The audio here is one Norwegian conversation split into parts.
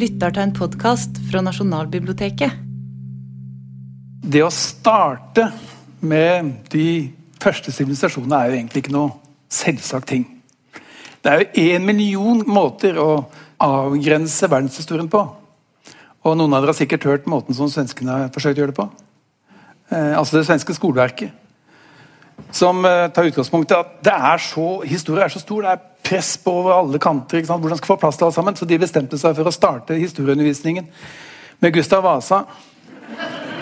lytter til en podkast fra Nasjonalbiblioteket. Det å starte med de første sivilisasjonene er jo egentlig ikke noe selvsagt ting. Det er jo én million måter å avgrense verdenshistorien på. Og noen av dere har sikkert hørt måten som svenskene har forsøkt å gjøre det på. Eh, altså det svenske skoleverket. Som eh, tar utgangspunkt i at det er så, historien er så stor. Det er press på over alle kanter. Hvordan skal få plass til alt sammen? Så de bestemte seg for å starte historieundervisningen med Gustav Vasa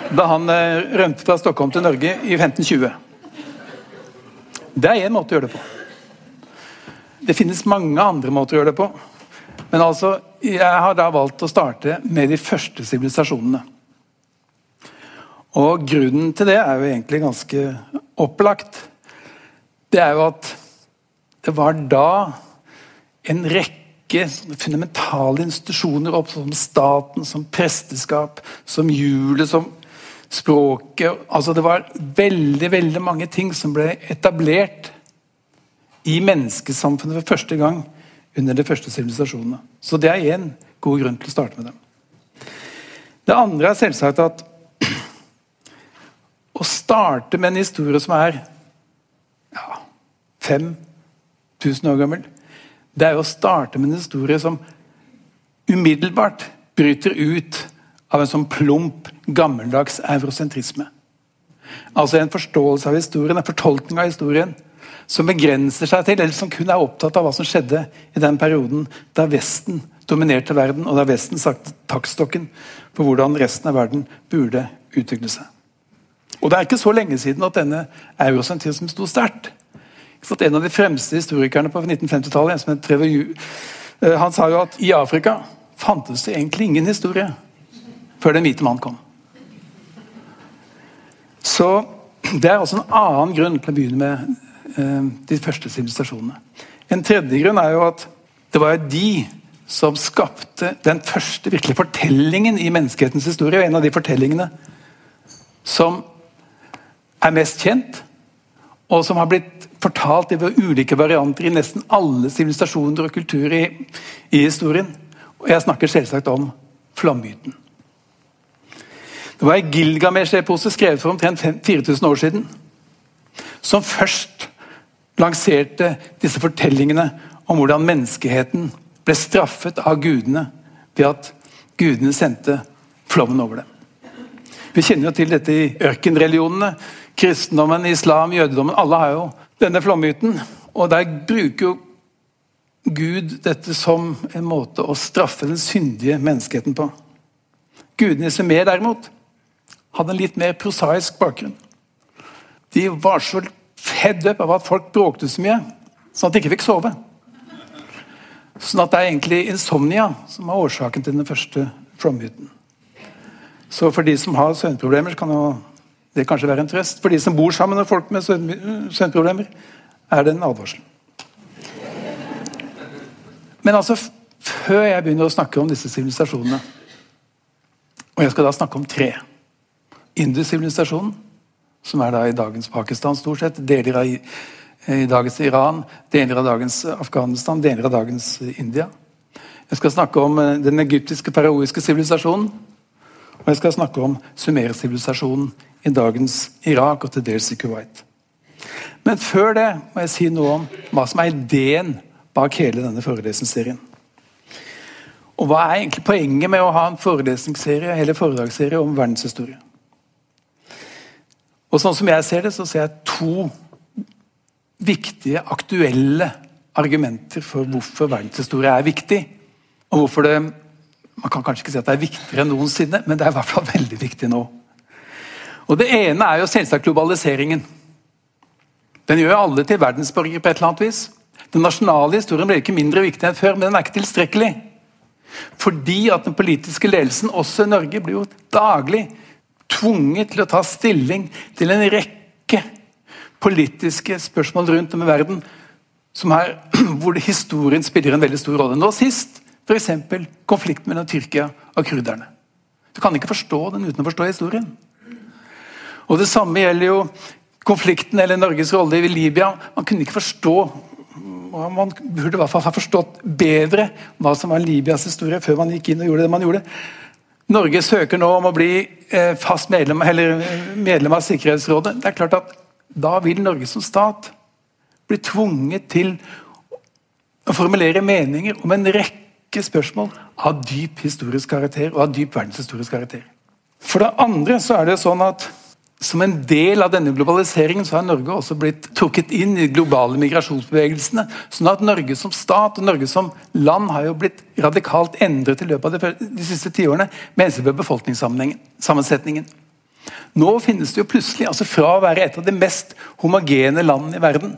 da han eh, rømte fra Stockholm til Norge i 1520. Det er én måte å gjøre det på. Det finnes mange andre måter å gjøre det på. Men altså, jeg har da valgt å starte med de første sivilisasjonene. Og grunnen til det er jo egentlig ganske opplagt. Det er jo at det var da en rekke fundamentale institusjoner opp, som staten, som presteskap, som hjulet, som språket altså Det var veldig veldig mange ting som ble etablert i menneskesamfunnet for første gang under de første sivilisasjonene. Så det er én god grunn til å starte med dem. Det andre er selvsagt at å starte med en historie som er ja, 5000 år gammel, det er å starte med en historie som umiddelbart bryter ut av en sånn plump, gammeldags eurosentrisme. Altså en forståelse av historien, en fortolkning av historien som begrenser seg til, eller som kun er opptatt av hva som skjedde i den perioden da Vesten dominerte verden, og da Vesten sagt taktstokken for hvordan resten av verden burde utvikle seg. Og Det er ikke så lenge siden at denne eurosentrismen sto sterkt. En av de fremste historikerne på 1950-tallet, eh, han sa jo at i Afrika fantes det egentlig ingen historie før den hvite mann kom. Så Det er også en annen grunn til å begynne med Eh, de første sivilisasjonene. En tredje grunn er jo at det var de som skapte den første virkelige fortellingen i menneskehetens historie. og En av de fortellingene som er mest kjent, og som har blitt fortalt i ulike varianter i nesten alle sivilisasjoner og kulturer i, i historien. Og jeg snakker selvsagt om flammyten. Det var ei Gilgamesh-epose skrevet for omtrent 4000 år siden, som først lanserte disse fortellingene om hvordan menneskeheten ble straffet av gudene ved at gudene sendte flommen over dem. Vi kjenner jo til dette i ørkenreligionene. Kristendommen, islam, jødedommen. Alle har jo denne flommyten. Og der bruker jo Gud dette som en måte å straffe den syndige menneskeheten på. Gudene i Sumer derimot hadde en litt mer prosaisk bakgrunn. De var så fed up av at folk bråkte så mye, sånn at de ikke fikk sove. Sånn at det er egentlig insomnia som er årsaken til den første flomhytten. Så for de som har søvnproblemer, kan det kanskje være en trøst. For de som bor sammen med folk med søvnproblemer, er det en advarsel. Men altså, før jeg begynner å snakke om disse sivilisasjonene Og jeg skal da snakke om tre. Indus-sivilisasjonen som er da i dagens Pakistan stort sett, deler av i, dagens Iran, deler av dagens Afghanistan, deler av dagens India. Jeg skal snakke om eh, den egyptiske paraoiske sivilisasjonen. Og jeg skal snakke om sumersivilisasjonen i dagens Irak og til dels i Kuwait. Men før det må jeg si noe om hva som er ideen bak hele denne forelesningsserien. Og hva er egentlig poenget med å ha en forelesningsserie eller foredragsserie om verdenshistorie? Og sånn som jeg ser det, så ser jeg to viktige, aktuelle argumenter for hvorfor verdenshistorie er viktig. Og hvorfor det Man kan kanskje ikke si at det er viktigere enn noensinne, men det er i hvert fall veldig viktig nå. Og Det ene er jo selvsagt globaliseringen. Den gjør alle til verdensborgere på et eller annet vis. Den nasjonale historien blir ikke mindre viktig enn før, men den er ikke tilstrekkelig. Fordi at den politiske ledelsen, også i Norge, blir jo daglig tvunget til å ta stilling til en rekke politiske spørsmål rundt om i verden her, hvor historien spiller en veldig stor rolle. Nå sist f.eks. konflikten mellom Tyrkia og kurderne. Du kan ikke forstå den uten å forstå historien. Og Det samme gjelder jo konflikten eller Norges rolle i Libya. Man kunne ikke forstå Man burde i hvert fall ha forstått bedre hva som var Libyas historie før man gikk inn og gjorde det man gjorde. Norge søker nå om å bli eh, fast medlem, medlem av Sikkerhetsrådet. Det er klart at Da vil Norge som stat bli tvunget til å formulere meninger om en rekke spørsmål av dyp historisk karakter og av dyp verdenshistorisk karakter. For det andre så er det sånn at som en del av denne globaliseringen så har Norge også blitt trukket inn i globale migrasjonsbevegelsene. sånn at Norge som stat og Norge som land har jo blitt radikalt endret i løpet av de siste tiårene med hensyn til befolkningssammensetningen. Nå finnes det jo plutselig, altså fra å være et av de mest homogene landene i verden,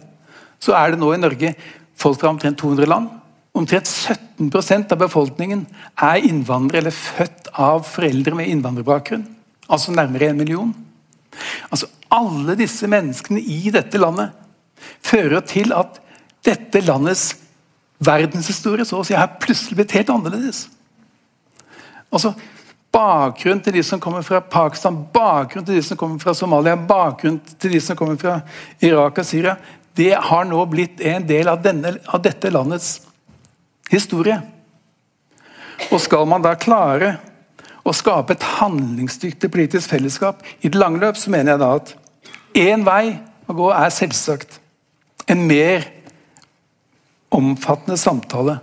så er det nå i Norge folk fra omtrent 200 land. Omtrent 17% av befolkningen er innvandrere eller født av foreldre med innvandrerbakgrunn. Altså nærmere en million. Altså Alle disse menneskene i dette landet fører til at dette landets verdenshistorie så å si har plutselig blitt helt annerledes. Altså, Bakgrunnen til de som kommer fra Pakistan, bakgrunnen til de som kommer fra Somalia, bakgrunnen til de som kommer fra Irak og Syria, det har nå blitt en del av, denne, av dette landets historie. Og skal man da klare å skape et handlingsdyktig politisk fellesskap i det lange løp, så mener jeg da at én vei å gå er selvsagt en mer omfattende samtale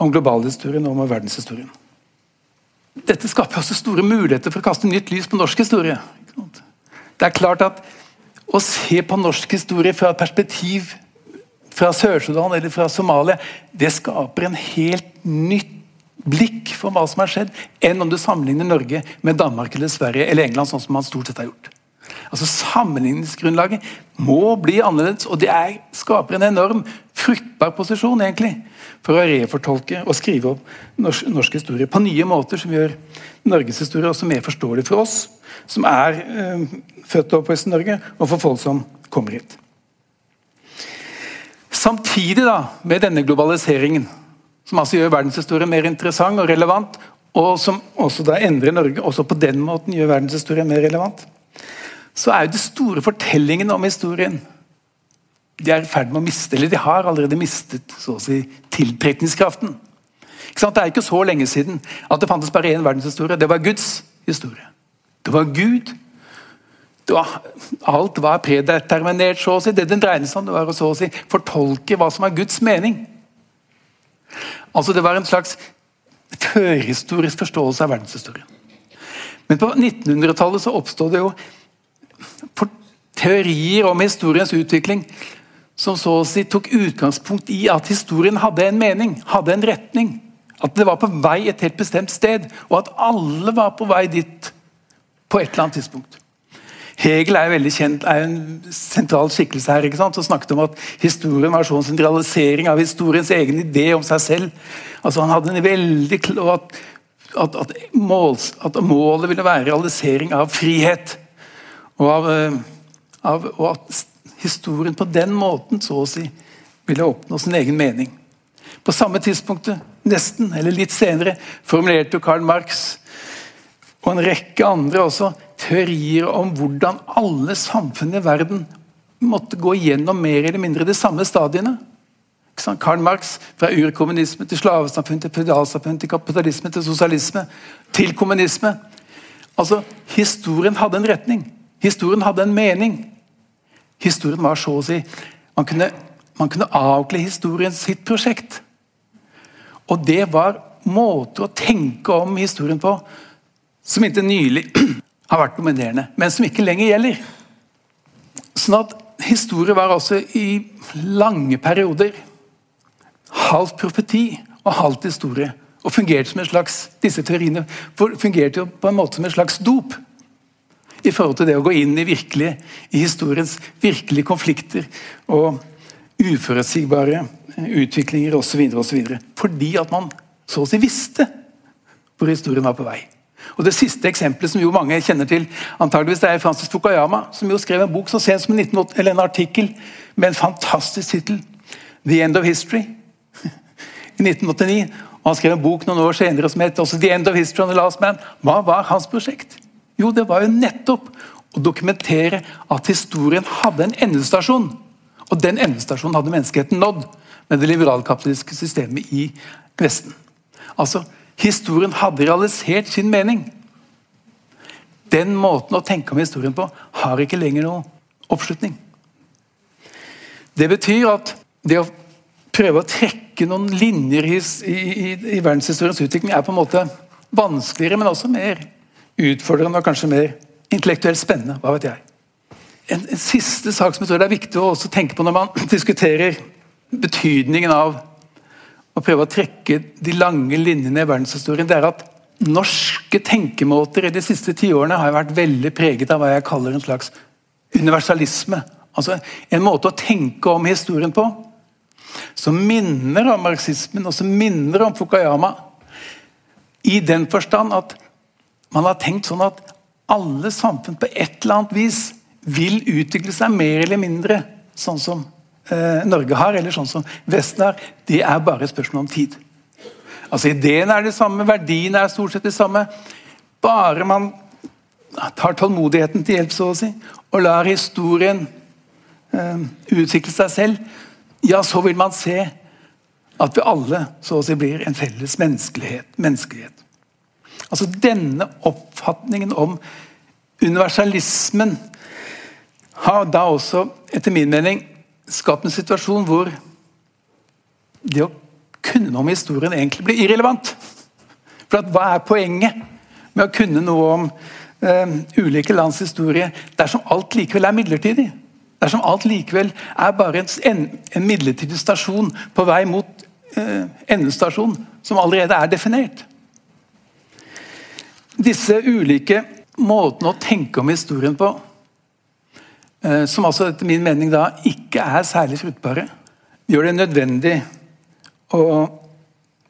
om globalhistorien og om verdenshistorien. Dette skaper også store muligheter for å kaste nytt lys på norsk historie. Det er klart at å se på norsk historie fra et perspektiv fra Sør-Sudan eller fra Somalia, det skaper en helt nytt blikk for hva som har skjedd, enn om du sammenligner Norge med Danmark, eller Sverige eller England, sånn som man stort sett har gjort. Altså Sammenligningsgrunnlaget må bli annerledes, og det er, skaper en enorm fruktbar posisjon egentlig, for å refortolke og skrive opp norsk, norsk historie på nye måter, som gjør Norges historie også mer forståelig for oss som er øh, født og oppvokst i Norge, og for folk som kommer hit. Samtidig da, med denne globaliseringen som altså gjør verdenshistorien mer interessant og relevant, og som også da endrer Norge, også på den måten gjør verdenshistorien mer relevant, så er jo de store fortellingene om historien de er i ferd med å miste, eller de har allerede mistet så å si, tiltrekningskraften. Det er ikke så lenge siden at det fantes bare én verdenshistorie. Det var Guds historie. Det var Gud. Det var, alt var predeterminert, så å si. Det den dreide seg om, det var å så å si, fortolke hva som er Guds mening. Altså Det var en slags førhistorisk forståelse av verdenshistorien. Men på 1900-tallet så oppstod det jo teorier om historiens utvikling som så å si tok utgangspunkt i at historien hadde en mening, hadde en retning. At det var på vei et helt bestemt sted, og at alle var på vei dit på et eller annet tidspunkt. Hegel er kjent, er en sentral skikkelse her. ikke sant? Og snakket om at historien var sånn sentralisering av historiens egen idé om seg selv. Altså Han hadde en veldig at, at, at, måls, at målet ville være realisering av frihet. Og, av, eh, av, og at historien på den måten så å si ville oppnå sin egen mening. På samme tidspunkt, nesten, eller litt senere, formulerte Karl Marx og en rekke andre også teorier om hvordan alle samfunn i verden måtte gå gjennom mer eller mindre de samme stadiene. Karl Marx, fra urkommunisme til slavesamfunn til føydalsamfunn til kapitalisme til sosialisme til kommunisme. Altså, Historien hadde en retning. Historien hadde en mening. Historien var så å si Man kunne, man kunne avkle historien sitt prosjekt. Og det var måter å tenke om historien på som inntil nylig har vært dominerende, men som ikke lenger gjelder. Sånn at historie var altså i lange perioder halvt profeti og halvt historie. Og fungerte som en slags, Disse teoriene fungerte jo på en måte som en slags dop i forhold til det å gå inn i, virkelig, i historiens virkelige konflikter og uforutsigbare utviklinger osv. Fordi at man så å si visste hvor historien var på vei. Og Det siste eksempelet som jo mange kjenner til, antageligvis det er Francis Fukuyama, som jo skrev en bok så sent som en, 19, eller en artikkel med en fantastisk tittel. 'The End of History' i 1989. Og Han skrev en bok noen år senere som het også 'The End of History on the Last Man'. Hva var hans prosjekt? Jo, det var jo nettopp å dokumentere at historien hadde en endestasjon. Og den endestasjonen hadde menneskeheten nådd. med det liberalkapitalistiske systemet i Vesten. Altså, Historien hadde realisert sin mening. Den måten å tenke om historien på har ikke lenger noe oppslutning. Det betyr at det å prøve å trekke noen linjer i, i, i verdenshistoriens utvikling er på en måte vanskeligere, men også mer utfordrende og kanskje mer intellektuelt spennende. hva vet jeg. En, en, siste sak som jeg tror det er viktig å tenke på når man diskuterer betydningen av å prøve å trekke de lange linjene i verdenshistorien, det er at norske tenkemåter i de siste tiårene har vært veldig preget av hva jeg kaller en slags universalisme. Altså En måte å tenke om historien på som minner om marxismen og som minner om Fukuyama. I den forstand at man har tenkt sånn at alle samfunn på et eller annet vis vil utvikle seg mer eller mindre sånn som eh, Norge har, eller sånn som Vesten har. Det er bare et spørsmål om tid. Altså Ideen er det samme, verdiene er stort sett det samme. Bare man tar tålmodigheten til hjelp, så å si, og lar historien eh, utvikle seg selv, ja, så vil man se at vi alle så å si blir en felles menneskelighet. menneskelighet. Altså Denne oppfatningen om universalismen har da også, etter min mening, skapt en situasjon hvor det å kunne noe om historien egentlig blir irrelevant. For Hva er poenget med å kunne noe om eh, ulike lands historie dersom alt likevel er midlertidig? Dersom alt likevel er bare en, en midlertidig stasjon på vei mot eh, endestasjon, som allerede er definert? Disse ulike måtene å tenke om historien på som altså etter min mening da ikke er særlig fruktbare, gjør det nødvendig å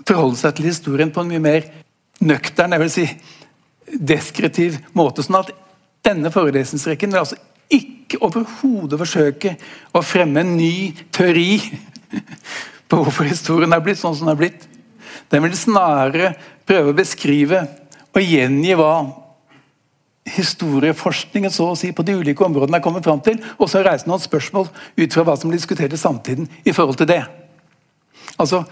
forholde seg til historien på en mye mer nøktern, jeg vil si deskriptiv måte. Sånn at denne forelesningsrekken vil altså ikke overhodet forsøke å fremme en ny teori på hvorfor historien er blitt sånn som den er blitt. Den vil snarere prøve å beskrive og gjengi hva historieforskningen så å si, på de ulike områdene er kommet fram til, og så reise noen spørsmål ut fra hva som diskuteres i samtiden i forhold til det. Altså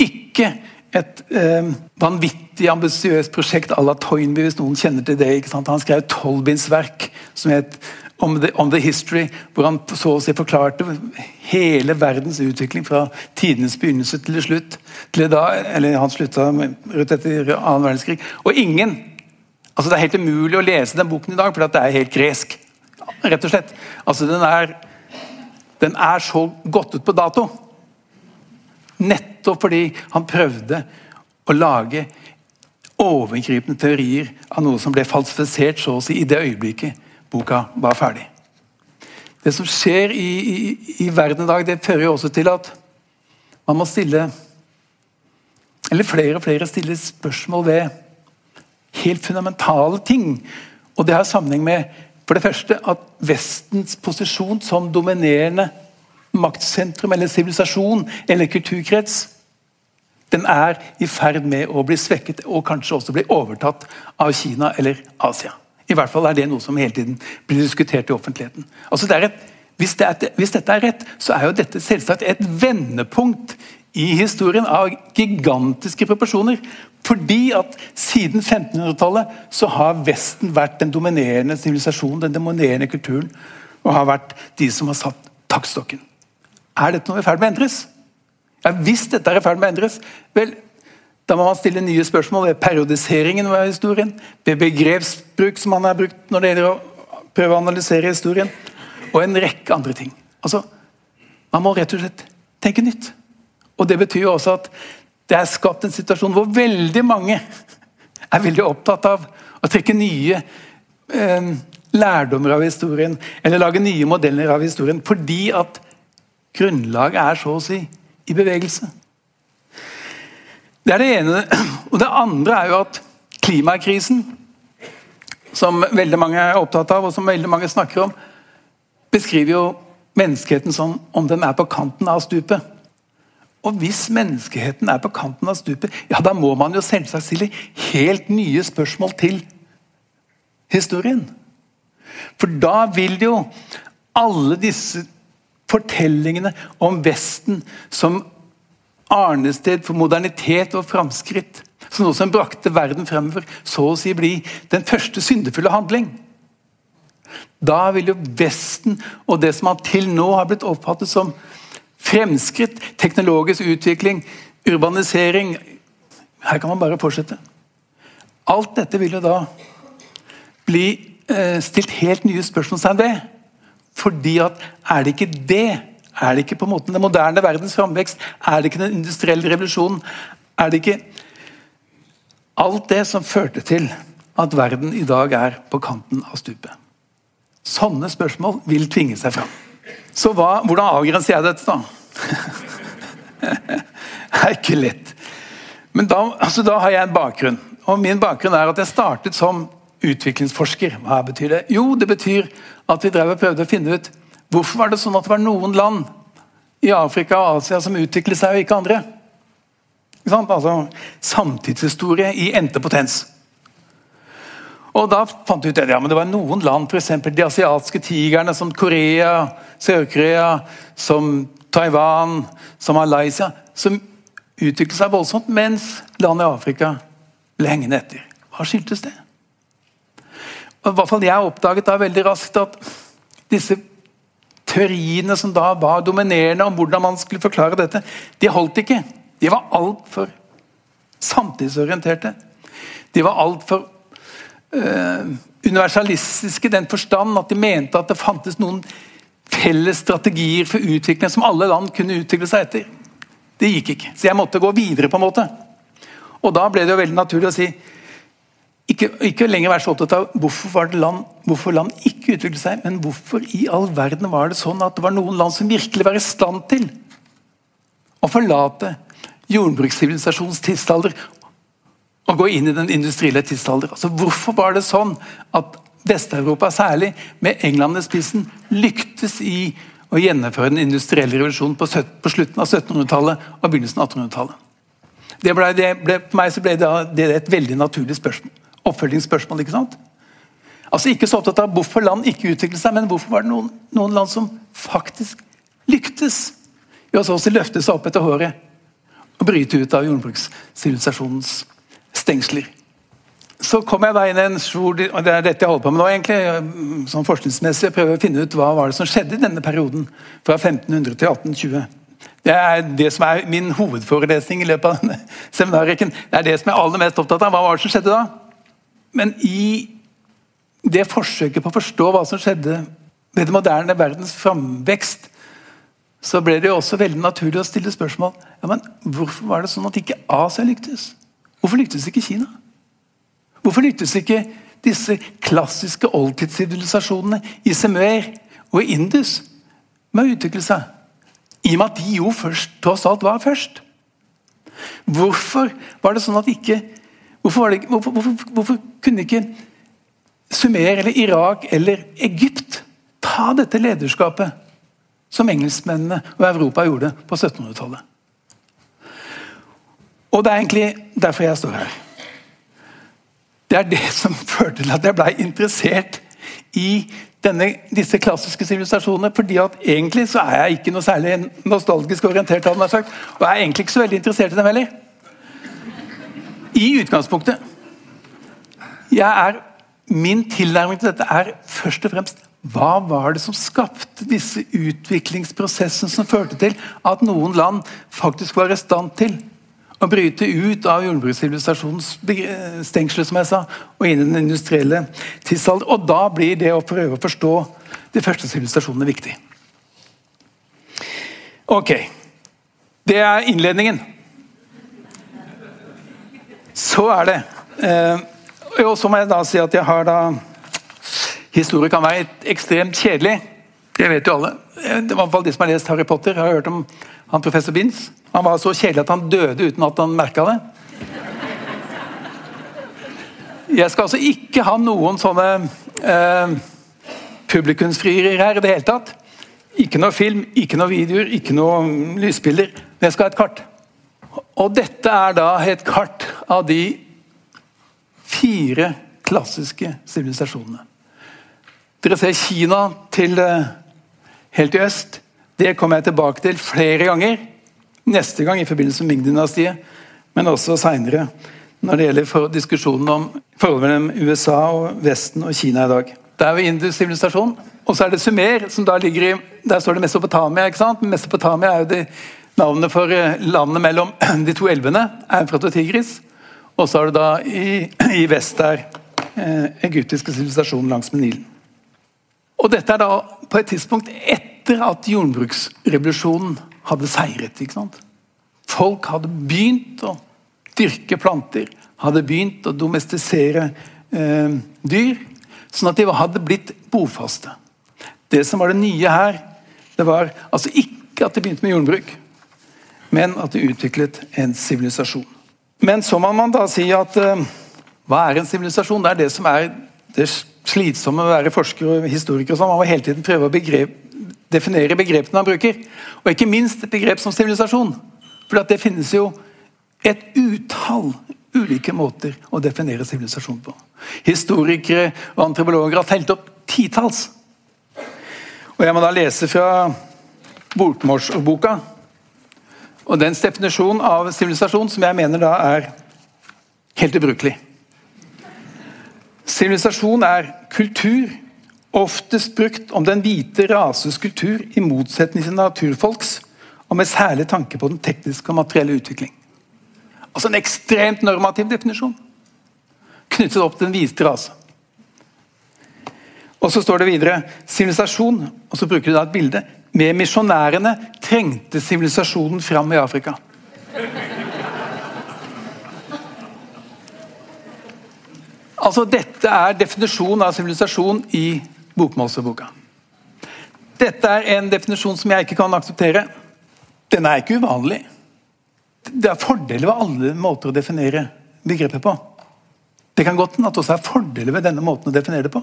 ikke et eh, vanvittig ambisiøst prosjekt à la Toynbee, hvis noen kjenner til det. ikke sant? Han skrev Tolbins tolvbindsverk som het om the, om the, History, hvor han så å si forklarte hele verdens utvikling fra tidenes begynnelse til slutt. Til da, eller Han slutta rundt etter annen verdenskrig. Og ingen Altså Det er helt umulig å lese den boken i dag, for det er helt gresk. Rett og slett. Altså Den er, den er så gått ut på dato. Nettopp fordi han prøvde å lage overgripende teorier av noe som ble falsifisert så å si i det øyeblikket boka var ferdig. Det som skjer i, i, i verden i dag, det fører jo også til at man må stille Eller flere og flere stiller spørsmål ved helt fundamentale ting. Og det har sammenheng med for det første at Vestens posisjon som dominerende maktsentrum eller sivilisasjon eller kulturkrets den er i ferd med å bli svekket og kanskje også bli overtatt av Kina eller Asia. I hvert fall er det noe som hele tiden blir diskutert i offentligheten. Altså det et, hvis, det er, hvis, dette er rett, så er jo dette selvsagt et vendepunkt i historien av gigantiske proporsjoner. Fordi at siden 1500-tallet så har Vesten vært den dominerende sivilisasjonen, den dominerende kulturen, og har vært de som har satt taktstokken. Er dette noe i ferd med å endres? Ja, Hvis dette er i ferd med å endres, vel, da må man stille nye spørsmål ved periodiseringen av historien, ved begrepsbruk som man har brukt når det gjelder å prøve å analysere historien, og en rekke andre ting. Altså, Man må rett og slett tenke nytt. Og Det betyr jo også at det er skapt en situasjon hvor veldig mange er veldig opptatt av å trekke nye eh, lærdommer av historien, eller lage nye modeller av historien, fordi at grunnlaget er så å si i bevegelse. Det er det ene. Og det andre er jo at klimakrisen, som veldig mange er opptatt av, og som veldig mange snakker om, beskriver jo menneskeheten som om den er på kanten av stupet. Og hvis menneskeheten er på kanten av stupet, ja, da må man jo selvsagt stille helt nye spørsmål til historien. For da vil jo alle disse fortellingene om Vesten som arnested for modernitet og framskritt. Som noe som brakte verden fremover, så å si bli den første syndefulle handling. Da vil jo Vesten og det som til nå har blitt oppfattet som fremskritt, teknologisk utvikling, urbanisering Her kan man bare fortsette. Alt dette vil jo da bli eh, stilt helt nye spørsmålstegn ved. Fordi at er det ikke det? Er det ikke på en måte den moderne verdens framvekst? Er det ikke den industrielle revolusjonen? Er det ikke alt det som førte til at verden i dag er på kanten av stupet? Sånne spørsmål vil tvinge seg fram. Så hva, hvordan avgrenser jeg dette, da? det er ikke lett. Men da, altså, da har jeg en bakgrunn. Og min bakgrunn er at jeg startet som utviklingsforsker. Hva betyr det? Jo, det betyr at vi drev og prøvde å finne ut hvorfor var det sånn at det var noen land i Afrika og Asia som utviklet seg, og ikke andre. Ikke altså, samtidshistorie i endte potens. Og Da fant vi ut at ja, det var noen land, f.eks. de asiatiske tigrene, som Korea, Sør-Korea, som Taiwan, som Malaysia, som utviklet seg voldsomt, mens land i Afrika ble hengende etter. Hva skyldtes det? Og i hvert fall Jeg oppdaget da veldig raskt at disse teoriene som da var dominerende om hvordan man skulle forklare dette, de holdt ikke. De var altfor samtidsorienterte. De var altfor universalistiske i den forstand at de mente at det fantes noen felles strategier for utvikling som alle land kunne utvikle seg etter. Det gikk ikke. Så jeg måtte gå videre. på en måte. Og Da ble det jo veldig naturlig å si ikke, ikke, lenger være så opptatt av hvorfor, land, hvorfor land ikke utviklet seg, men hvorfor i all verden var det sånn at det var noen land som virkelig var i stand til å forlate jordbrukssivilisasjonens tidsalder og gå inn i den industrielle tidsalder. Altså, hvorfor var det sånn at Vest-Europa, særlig med England i spissen, lyktes i å gjennomføre den industrielle revolusjonen på, på slutten av 1700-tallet og begynnelsen av 1800-tallet? For meg ble det, det et veldig naturlig spørsmål oppfølgingsspørsmål. ikke sant? Altså Ikke så opptatt av hvorfor land ikke utviklet seg, men hvorfor var det noen, noen land som faktisk lyktes i å løfte seg opp etter håret og bryte ut av jordbrukssivilisasjonens stengsler. Så kom jeg da inn i en svor, og Det er dette jeg holder på med nå, egentlig, sånn forskningsmessig. Jeg prøver å finne ut hva var det som skjedde i denne perioden, fra 1500 til 1820. Det er det som er min hovedforelesning i løpet av denne seminarrekken. Det er det som jeg er aller mest opptatt av. Hva var det som skjedde da? Men i det forsøket på å forstå hva som skjedde ved det moderne verdens framvekst, så ble det jo også veldig naturlig å stille spørsmål ja, men hvorfor var det sånn at ikke Asia lyktes. Hvorfor lyktes ikke Kina? Hvorfor lyktes ikke disse klassiske oldtidssivilisasjonene i Semer og i Indus med å utvikle seg? I og med at de jo først, tross alt var først. Hvorfor var det sånn at ikke Hvorfor, det, hvorfor, hvorfor, hvorfor kunne ikke Sumer eller Irak eller Egypt ta dette lederskapet som engelskmennene og Europa gjorde på 1700-tallet? Og Det er egentlig derfor jeg står her. Det er det som førte til at jeg ble interessert i denne, disse klassiske sivilisasjonene. fordi at egentlig så er jeg ikke noe særlig nostalgisk orientert. Og jeg er egentlig ikke så veldig interessert i dem heller. I utgangspunktet. Jeg er, min tilnærming til dette er først og fremst hva var det som skapte disse utviklingsprosessene som førte til at noen land faktisk var i stand til å bryte ut av jordbrukssivilisasjonens stengsler, som jeg sa, og inn i den industrielle tidsalder. Og da blir det å prøve å forstå de første sivilisasjonene viktig. Ok. Det er innledningen. Så er det. Eh, og så må jeg da si at jeg har da Historie kan være ekstremt kjedelig. Det vet jo alle. Eh, det var De som har lest Harry Potter, har hørt om han professor Binds. Han var så kjedelig at han døde uten at han merka det. Jeg skal altså ikke ha noen sånne eh, publikumsfrierier her i det hele tatt. Ikke noe film, ikke noe videoer, ikke noe lysbilder. Men jeg skal ha et kart. Og dette er da et kart av de fire klassiske sivilisasjonene. Dere ser Kina til, eh, helt i øst, Det kommer jeg tilbake til flere ganger. Neste gang i forbindelse med Ming-dynastiet, men også seinere når det gjelder diskusjonen om forholdet mellom USA, og Vesten og Kina i dag. Det er jo indus sivilisasjon. Og så er det Sumer, som da ligger i Der står det Mesopotamia. ikke sant? Mesopotamia er jo det navnet for eh, landet mellom de to elvene. Eufrat og Tigris. Og så har du da i, i vest der eh, egyptiske sivilisasjonen langs med Nilen. Og dette er da på et tidspunkt etter at jordbruksrevolusjonen hadde seiret. ikke sant? Folk hadde begynt å dyrke planter, hadde begynt å domestisere eh, dyr. Sånn at de hadde blitt bofaste. Det som var det nye her, det var altså ikke at de begynte med jordbruk, men at de utviklet en sivilisasjon. Men så må man da si at eh, hva er en sivilisasjon? Det er det som er det slitsomme med å være forsker og historiker. og sånn. Man må hele tiden prøve å begrep, definere begrepene man bruker. Og ikke minst et begrep som sivilisasjon. For det finnes jo et utall ulike måter å definere sivilisasjon på. Historikere og antropologer har telt opp titalls. Og Jeg må da lese fra Bokmålsboka. Og dens definisjon av sivilisasjon, som jeg mener da er helt ubrukelig. Sivilisasjon er kultur, oftest brukt om den hvite rases kultur, i motsetning til naturfolks, og med særlig tanke på den tekniske og materielle utvikling. Altså en ekstremt normativ definisjon. Knyttet opp til den hvite rase. Og så står det videre sivilisasjon, og så bruker du da et bilde. Med misjonærene trengte sivilisasjonen fram i Afrika. Altså, Dette er definisjonen av sivilisasjon i Bokmålsboka. Dette er en definisjon som jeg ikke kan akseptere. Den er ikke uvanlig. Det er fordeler ved alle måter å definere begrepet på. Det kan godt hende at det også er fordeler ved denne måten å definere det på.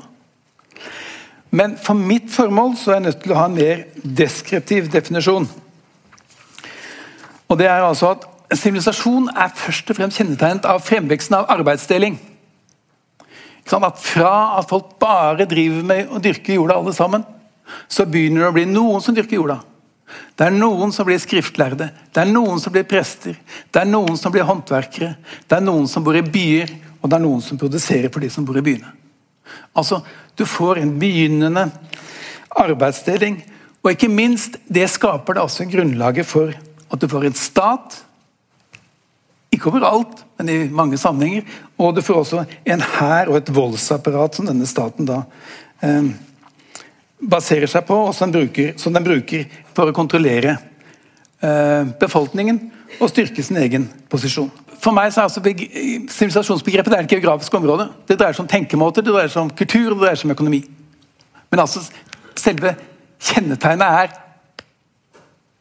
Men for mitt formål så er jeg nødt til å ha en mer deskriptiv definisjon. Og det er altså at Sivilisasjon er først og fremst kjennetegnet av fremveksten av arbeidsdeling. At Fra at folk bare driver med å dyrke jorda alle sammen, så begynner det å bli noen som dyrker jorda. Det er noen som blir skriftlærde, det er noen som blir prester, det er noen som blir håndverkere, det er noen som bor i byer, og det er noen som produserer for de som bor i byene. Altså, Du får en begynnende arbeidsdeling, og ikke minst, det skaper det også grunnlaget for at du får en stat. Ikke overalt, men i mange sammenhenger. Og du får også en hær og et voldsapparat som denne staten da eh, baserer seg på, og som den bruker, som den bruker for å kontrollere eh, befolkningen og styrke sin egen posisjon. For meg så er altså Sivilisasjonsbegrepet er et geografisk område. Det dreier seg om tenkemåter, det dreier seg om kultur det dreier seg om økonomi. Men altså, selve kjennetegnet er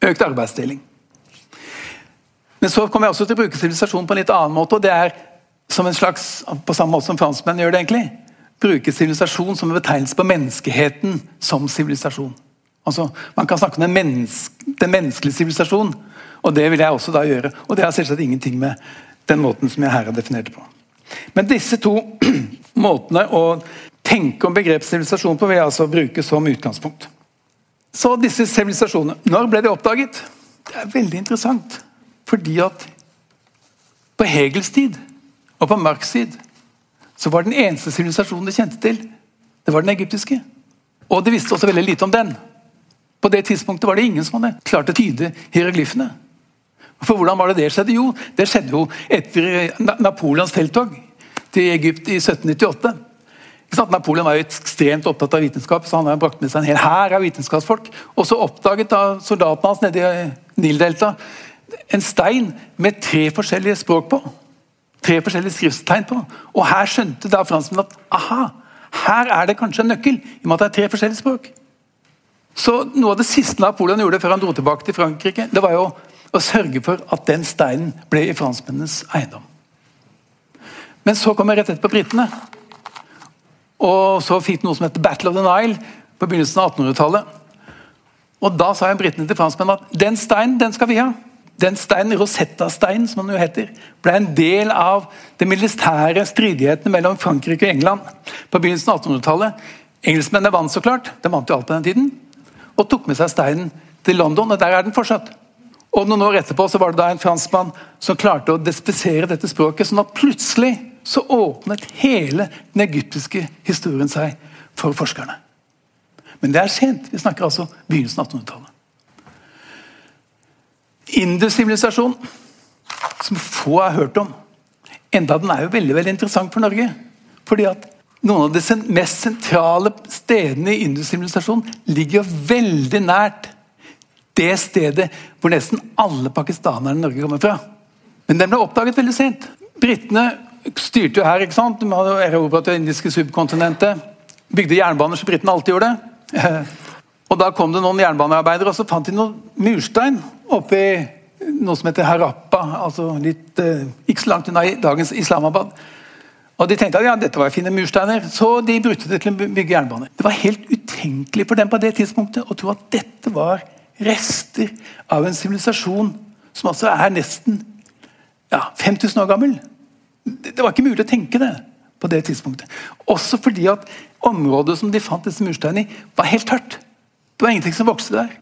økt arbeidsdeling. Men så kommer jeg også til å bruke sivilisasjon på en litt annen måte. og det er som en slags, På samme måte som franskmenn gjør det, egentlig bruke sivilisasjon som en betegnelse på menneskeheten som sivilisasjon. Altså, Man kan snakke om den, menneske, den menneskelige sivilisasjon, og det vil jeg også da gjøre. Og det har selvsagt ingenting med den måten som jeg her har definert det på. Men disse to måtene å tenke om begrepet sivilisasjon på vil jeg altså bruke som utgangspunkt. Så disse sivilisasjonene, når ble de oppdaget? Det er veldig interessant. Fordi at på Hegels tid og på Marx tid så var den eneste sivilisasjonen de kjente til, det var den egyptiske. Og de visste også veldig lite om den. På det tidspunktet var det ingen som hadde klart å tyde hieroglyfene. For hvordan var det det skjedde? Jo, det skjedde jo etter Napoleons felttog til Egypt i 1798. Napoleon var jo ekstremt opptatt av vitenskap, så han har brakt med seg en hel hær av vitenskapsfolk. Og så oppdaget da soldatene hans nede i Nildeltaet en stein med tre forskjellige språk på tre forskjellige skrifttegn på. Og her skjønte da franskmennene at aha, her er det kanskje en nøkkel, i og med at det er tre forskjellige språk. Så Noe av det siste Napoleon gjorde før han dro tilbake til Frankrike, det var jo å sørge for at den steinen ble i franskmennenes eiendom. Men så kom jeg rett etterpå britene. Og så fikk noe som heter Battle of the Nile på begynnelsen av 1800-tallet. Og Da sa britene til franskmennene at den steinen den skal vi ha. Den steinen, Rosetta-steinen, som den jo heter, ble en del av de militære stridighetene mellom Frankrike og England på begynnelsen av 1800-tallet. Engelskmennene vant så klart, de vant jo alt på den tiden, og tok med seg steinen til London, og der er den fortsatt. Og Noen år etterpå så var det da en franskmann som klarte å despisere dette språket. sånn at plutselig så åpnet hele den egyptiske historien seg for forskerne. Men det er sent. Vi snakker altså begynnelsen av 1800-tallet. Indus-sivilisasjon, som få har hørt om. Enda den er jo veldig veldig interessant for Norge. Fordi at noen av de mest sentrale stedene i Indus-sivilisasjonen ligger jo veldig nært det stedet hvor nesten alle pakistanerne i Norge kommer fra. Men den ble oppdaget veldig sent. Britene styrte jo her. ikke sant? De hadde erobret det indiske subkontinentet. Bygde jernbaner som britene alltid gjorde. Og Da kom det noen jernbanearbeidere og så fant de noen murstein oppi noe som heter Harappa. altså litt, eh, Ikke så langt unna dagens Islamabad. Og De tenkte at ja, dette var fine mursteiner, så de brukte det til å bygge jernbane. Det var helt utenkelig for dem på det tidspunktet å tro at dette var rester av en sivilisasjon som altså er nesten ja, 5000 år gammel. Det var ikke mulig å tenke det på det tidspunktet. Også fordi at området som de fant disse mursteinene i, var helt tørt. Det var ingenting som vokste der.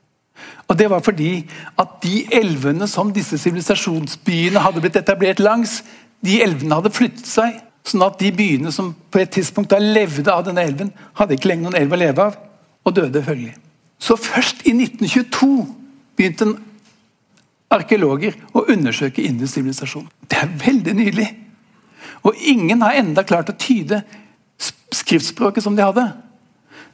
Og Det var fordi at de elvene som disse sivilisasjonsbyene hadde blitt etablert langs, de elvene hadde flyttet seg. Sånn at de byene som på et tidspunkt da levde av denne elven, hadde ikke lenger noen elv å leve av, og døde følgelig. Så først i 1922 begynte en arkeologer å undersøke indisk sivilisasjon. Det er veldig nydelig. Og ingen har enda klart å tyde skriftspråket som de hadde.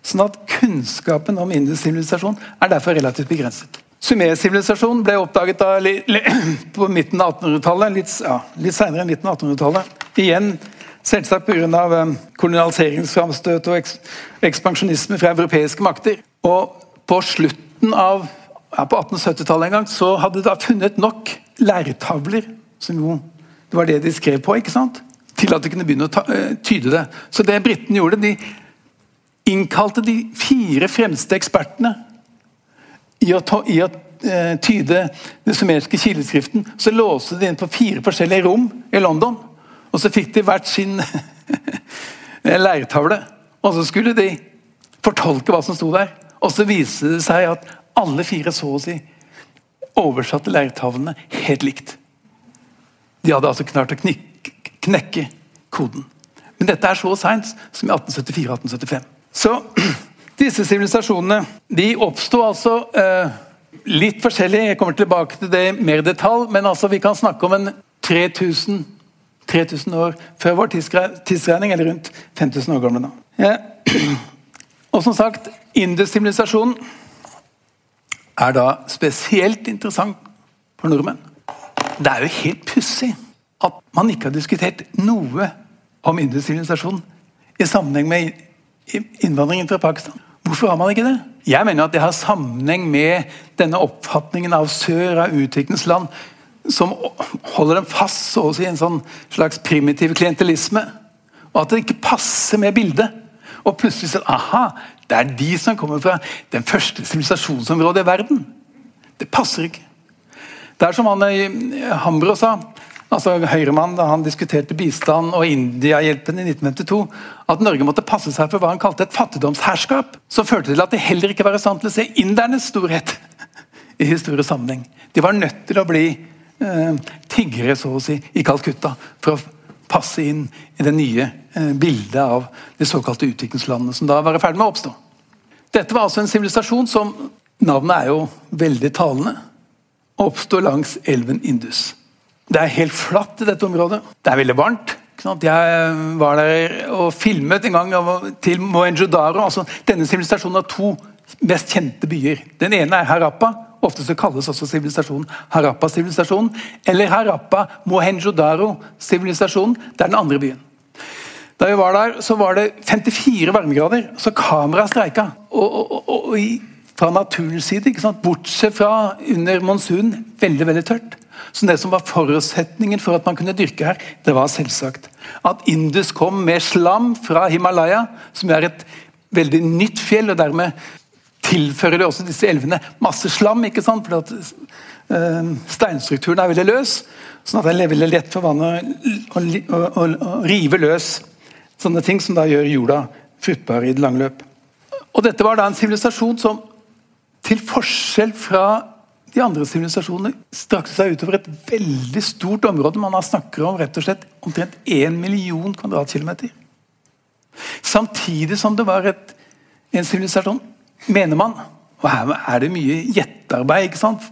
Sånn at kunnskapen om indisk sivilisasjon er derfor relativt begrenset. Sumer-sivilisasjonen ble oppdaget da, på midten av 1800-tallet, litt, ja, litt senere enn midten av 1800-tallet. Igjen selvsagt pga. Eh, kolonialiseringsframstøt og ekspansjonisme fra europeiske makter. Og på slutten av ja, på 1870-tallet en gang så hadde de da funnet nok lærtavler, som jo det var det de skrev på, ikke sant? til at de kunne begynne å ta, uh, tyde det. Så det britene gjorde, de innkalte de fire fremste ekspertene i å, ta, i å uh, tyde den sumerske kileskriften. Så låste de inn på fire forskjellige rom i London. Og så fikk de hvert sin leirtavle. Og så skulle de fortolke hva som sto der. Og så viste det seg at alle fire så å si oversatte leirtavlene helt likt. De hadde altså klart å knekke koden. Men dette er så seint som i 1874-1875. Så disse sivilisasjonene de oppsto altså eh, litt forskjellig. Jeg kommer tilbake til det mer i detalj, men altså vi kan snakke om en 3000, 3000 år før vår tidsregning, eller rundt 5000 år gamle. da. Eh, Og som sagt, Indus-sivilisasjonen er da spesielt interessant for nordmenn. Det er jo helt pussig at man ikke har diskutert noe om Indus-sivilisasjonen i sammenheng med innvandringen fra Pakistan. Hvorfor har man ikke det? Jeg mener at det har sammenheng med denne oppfatningen av sør, av utviklingsland, som holder dem fast så å si, en sånn slags primitiv klientelisme. Og at det ikke passer med bildet. Og plutselig sånn aha, det er de som kommer fra den første sivilisasjonsområdet i verden. Det passer ikke. Det er som han i Hambro sa, altså Høyremann, da han diskuterte bistand og India-hjelpen i 1952, at Norge måtte passe seg for hva han kalte et fattigdomsherskap. Som førte til at de heller ikke var i stand til å se indernes storhet i historisk sammenheng. De var nødt til å bli eh, tiggere, så å si, i Calcutta for å passe inn i det nye eh, bildet av de såkalte utviklingslandene som da var i ferd med å oppstå. Dette var altså en sivilisasjon som Navnet er jo veldig talende Oppsto langs elven Indus. Det er helt flatt i dette området. Det er veldig varmt. Jeg var der og filmet en gang til Mohenjo-Daro. Altså, denne sivilisasjonen har to mest kjente byer. Den ene er Harappa. Ofte så kalles også sivilisasjonen Harappa-sivilisasjonen. Eller Harappa Mohenjo-Daro-sivilisasjonen. Det er den andre byen. Da vi var der, så var det 54 varmegrader, så kameraet streika. Og, og, og, og fra naturens side. Bortsett fra under monsunen. Veldig veldig tørt. Så det som var forutsetningen for at man kunne dyrke her, det var selvsagt at Indus kom med slam fra Himalaya, som er et veldig nytt fjell. og dermed tilfører det også disse elvene masse slam. ikke sant? For at uh, Steinstrukturen er veldig løs, sånn at det er veldig lett for vannet å, å, å, å rive løs sånne ting som da gjør jorda fruktbar i det lange løp. Og Dette var da en sivilisasjon som til forskjell fra de andre sivilisasjonene strakte seg utover et veldig stort område. Man snakker om rett og slett omtrent 1 million kvadratkilometer. Samtidig som det var et, en sivilisasjon, mener man Og her er det mye gjettearbeid. ikke sant?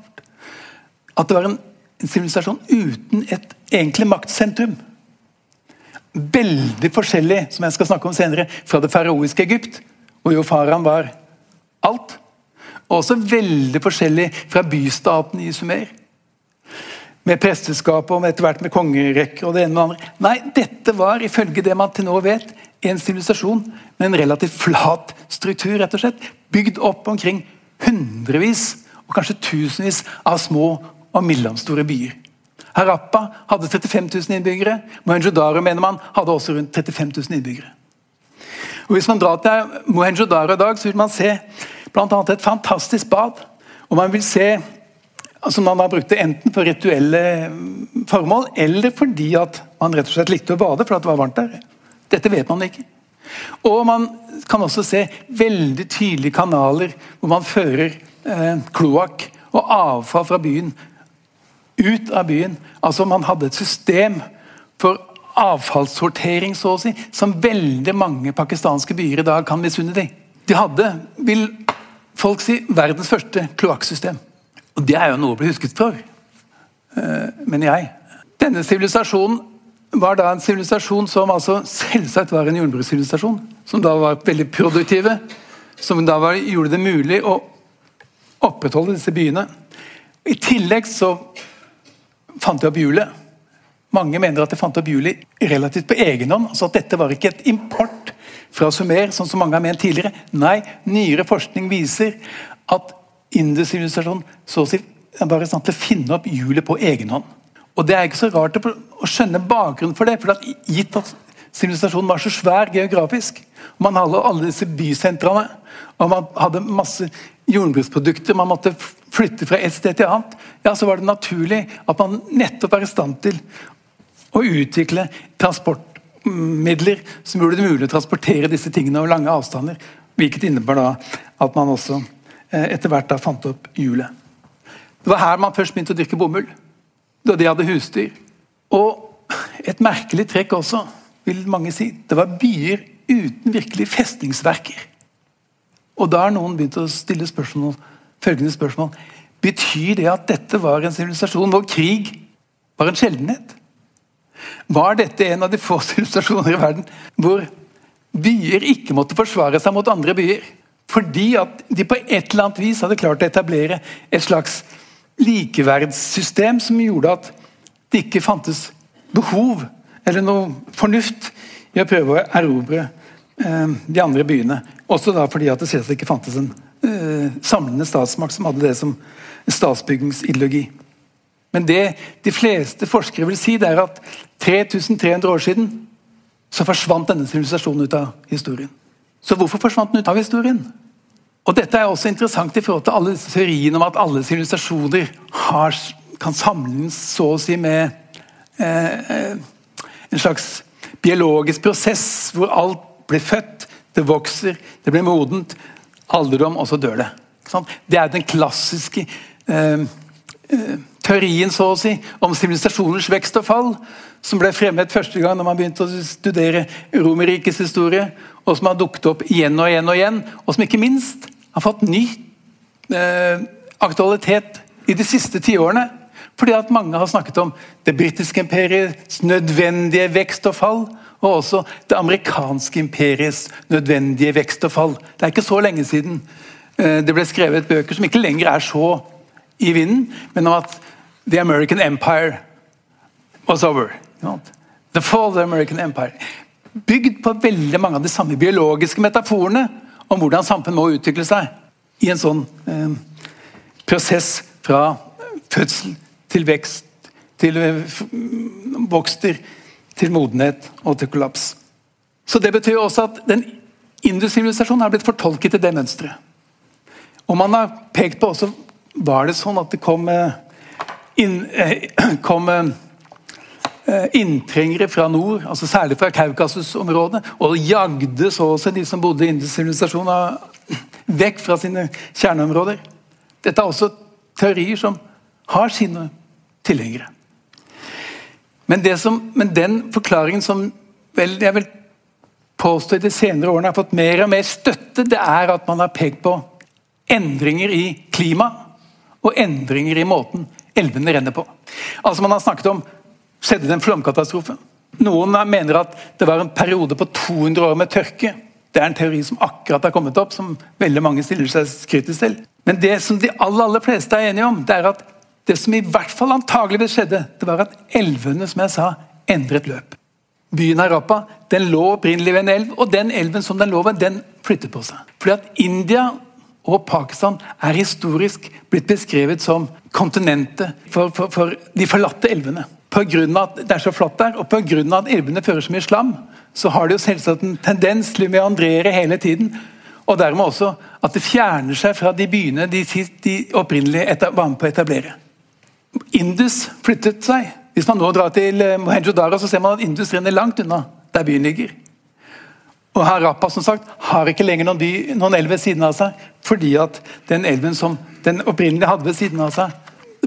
At det var en sivilisasjon uten et egentlig maktsentrum. Veldig forskjellig, som jeg skal snakke om senere, fra det faraoiske Egypt, hvor jo faraen var alt. Og også veldig forskjellig fra bystaten i Sumer. Med presteskap og etter hvert med kongerekker og det ene og det andre. Nei, dette var ifølge det man til nå vet, en sivilisasjon med en relativt flat struktur. rett og slett, Bygd opp omkring hundrevis og kanskje tusenvis av små og mellomstore byer. Harappa hadde 35 000 innbyggere. Mohenjo-Daro mener man hadde også rundt 35 000 innbyggere. Og Hvis man drar til Mohenjo-Daro i dag, så vil man se bl.a. et fantastisk bad. Og man vil se som Man har brukt det enten for rituelle mm, formål, eller fordi at man rett og slett likte å bade for at det var varmt der. Dette vet man ikke. Og man kan også se veldig tydelige kanaler hvor man fører eh, kloakk og avfall fra byen ut av byen. Altså Man hadde et system for avfallssortering så å si, som veldig mange pakistanske byer i dag kan misunne dem. De hadde, vil folk sier verdens første kloakksystem. Og det er jo noe å bli husket for, Men mener jeg. Denne sivilisasjonen var da en sivilisasjon som altså selvsagt var en jordbrukssivilisasjon. Som da var veldig produktive. Som da var, gjorde det mulig å opprettholde disse byene. I tillegg så fant de opp hjulet. Mange mener at de fant opp hjulet relativt på egen hånd. altså at Dette var ikke et import fra Sumer, sånn som mange har ment tidligere. Nei, nyere forskning viser at industrialisasjonen så å si var i stand til å finne opp hjulet på egen hånd. Og Det er ikke så rart å skjønne bakgrunnen for det. for at Gitt at sivilisasjonen var så svær geografisk, og man hadde alle disse bysentrene, og man hadde masse jordbruksprodukter man måtte flytte fra et sted til annet, ja, så var det naturlig at man nettopp var i stand til å utvikle transportmidler som gjorde det mulig å transportere disse tingene over lange avstander. Hvilket innebar da at man også eh, etter hvert da fant opp hjulet. Det var her man først begynte å dyrke bomull. Da de hadde husdyr. Og et merkelig trekk også, vil mange si. Det var byer uten virkelig festningsverker. Og da har noen begynt å stille spørsmål, følgende spørsmål. Betyr det at dette var en sivilisasjon hvor krig var en sjeldenhet? Var dette en av de få sivilisasjoner i verden hvor byer ikke måtte forsvare seg mot andre byer? Fordi at de på et eller annet vis hadde klart å etablere et slags likeverdssystem som gjorde at det ikke fantes behov eller noe fornuft i å prøve å erobre eh, de andre byene. Også da fordi at det selvsagt ikke fantes en eh, samlende statsmakt som hadde det som statsbyggingsideologi. Men det de fleste forskere vil si, det er at 3300 år siden så forsvant denne sivilisasjonen ut av historien. Så hvorfor forsvant den ut av historien? Og Dette er også interessant i forhold til alle disse teoriene om at alle sivilisasjoner kan sammenlignes så å si med eh, eh, en slags biologisk prosess hvor alt blir født, det vokser, det blir modent, alderdom, og så dør det. Det er den klassiske eh, eh, teorien så å si, om sivilisasjoners vekst og fall, som ble fremmet første gang når man begynte å studere Romerrikets historie, og som har dukket opp igjen og igjen og igjen, og som ikke minst har fått ny eh, aktualitet i de siste tiårene. Fordi at mange har snakket om det britiske imperiets nødvendige vekst og fall, og også det amerikanske imperiets nødvendige vekst og fall. Det er ikke så lenge siden eh, det ble skrevet bøker som ikke lenger er så i vinden, men om at The American Empire was over. The fall of the American Empire. Bygd på veldig mange av de samme biologiske metaforene om hvordan samfunn må utvikle seg i en sånn eh, prosess fra fødsel til vekst, til eh, vokster, til modenhet og til kollaps. Så Det betyr også at den industrialisasjonen har blitt fortolket i det mønsteret. Og man har pekt på også Var det sånn at det kom, eh, inn, eh, kom inntrengere fra nord, altså særlig fra Kaukasus-området, og jagde så å si de som bodde i industrialisasjonen, vekk fra sine kjerneområder? Dette er også teorier som har sine tilhengere. Men, som, men den forklaringen som vel, jeg vil påstå i de senere årene har fått mer og mer støtte, det er at man har pekt på endringer i klima og endringer i måten elvene renner på. Altså Man har snakket om skjedde det en flomkatastrofe. Noen mener at det var en periode på 200 år med tørke. Det er en teori som akkurat har kommet opp, som veldig mange stiller seg kritisk til. Men det som de aller, aller fleste er enige om, det er at det som i hvert fall antageligvis skjedde, det var at elvene som jeg sa, endret løp. Byen Harappa den lå opprinnelig ved en elv, og den elven som den lå ved, den flyttet på seg. Fordi at India og Pakistan er historisk blitt beskrevet som kontinentet for, for, for de forlatte elvene. Pga. at det er så flatt der, og pga. at elvene fører så mye slam, så har det jo selvsagt en tendens til å meandrere hele tiden. Og dermed også at det fjerner seg fra de byene de, de opprinnelig var med på å etablere. Indus flyttet seg. Hvis man nå drar til eh, Mohenjo-Dara, så ser man at Indus renner langt unna der byen ligger. Og Harappa som sagt, har ikke lenger noen, dy, noen elv ved siden av seg, fordi at den elven som den opprinnelig hadde ved siden av seg,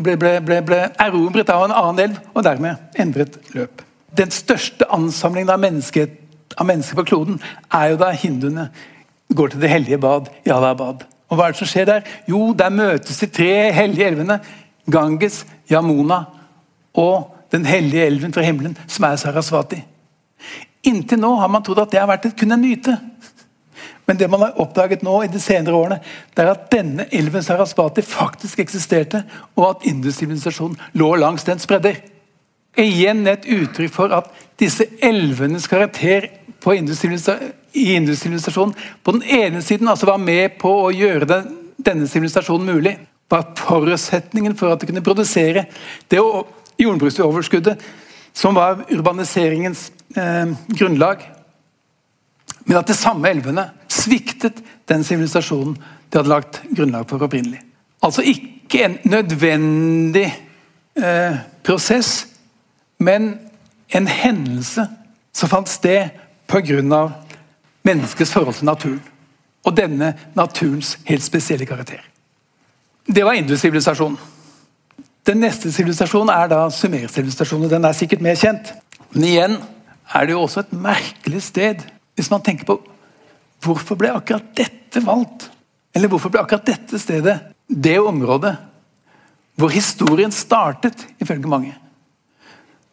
ble, ble, ble, ble erobret av en annen elv, og dermed endret løp. Den største ansamlingen av mennesker, av mennesker på kloden er jo da hinduene går til det hellige bad i Allahabad. Og hva er det som skjer der? Jo, der møtes de tre hellige elvene. Ganges, Yamuna og den hellige elven fra himmelen, som er Sarasvati. Inntil nå har man trodd at det har vært kun en myte. Men det man har oppdaget nå i de senere årene, det er at denne elven Sarasvati faktisk eksisterte, og at industrialisasjonen lå langs den spredder. Igjen et uttrykk for at disse elvenes karakter i industrialisasjonen på den ene siden altså var med på å gjøre den, denne sivilisasjonen mulig. Var forutsetningen for at de kunne produsere det jordbruksoverskuddet som var urbaniseringens eh, grunnlag. Men at de samme elvene sviktet den sivilisasjonen de hadde lagt grunnlag for opprinnelig. Altså ikke en nødvendig eh, prosess, men en hendelse som fant sted pga. menneskets forhold til naturen. Og denne naturens helt spesielle karakter. Det var indusivilisasjonen. Den neste sivilisasjonen er da sumersivilisasjonen. Den er sikkert mer kjent. Men igjen er det jo også et merkelig sted hvis man tenker på hvorfor ble akkurat dette valgt? Eller hvorfor ble akkurat dette stedet det området hvor historien startet, ifølge mange?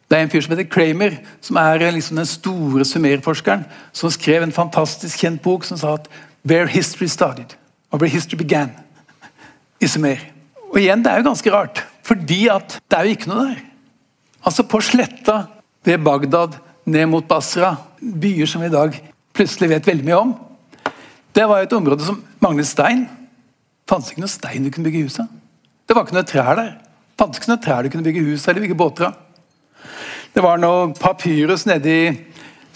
Det er en fyr som heter Kramer, som er liksom den store sumerforskeren, som skrev en fantastisk kjent bok som sa at 'Where history started', og 'Where history began', i Sumer. Og igjen, det er jo ganske rart, fordi at det er jo ikke noe der. Altså På sletta ved Bagdad, ned mot Basra, byer som vi i dag plutselig vet veldig mye om, det var et område som manglet stein. Det fantes ikke noe stein du kunne bygge hus av. Det var ikke noe trær der. Det fantes ikke noe trær du kunne bygge hus eller bygge båter av. Det var noe papyrus nede i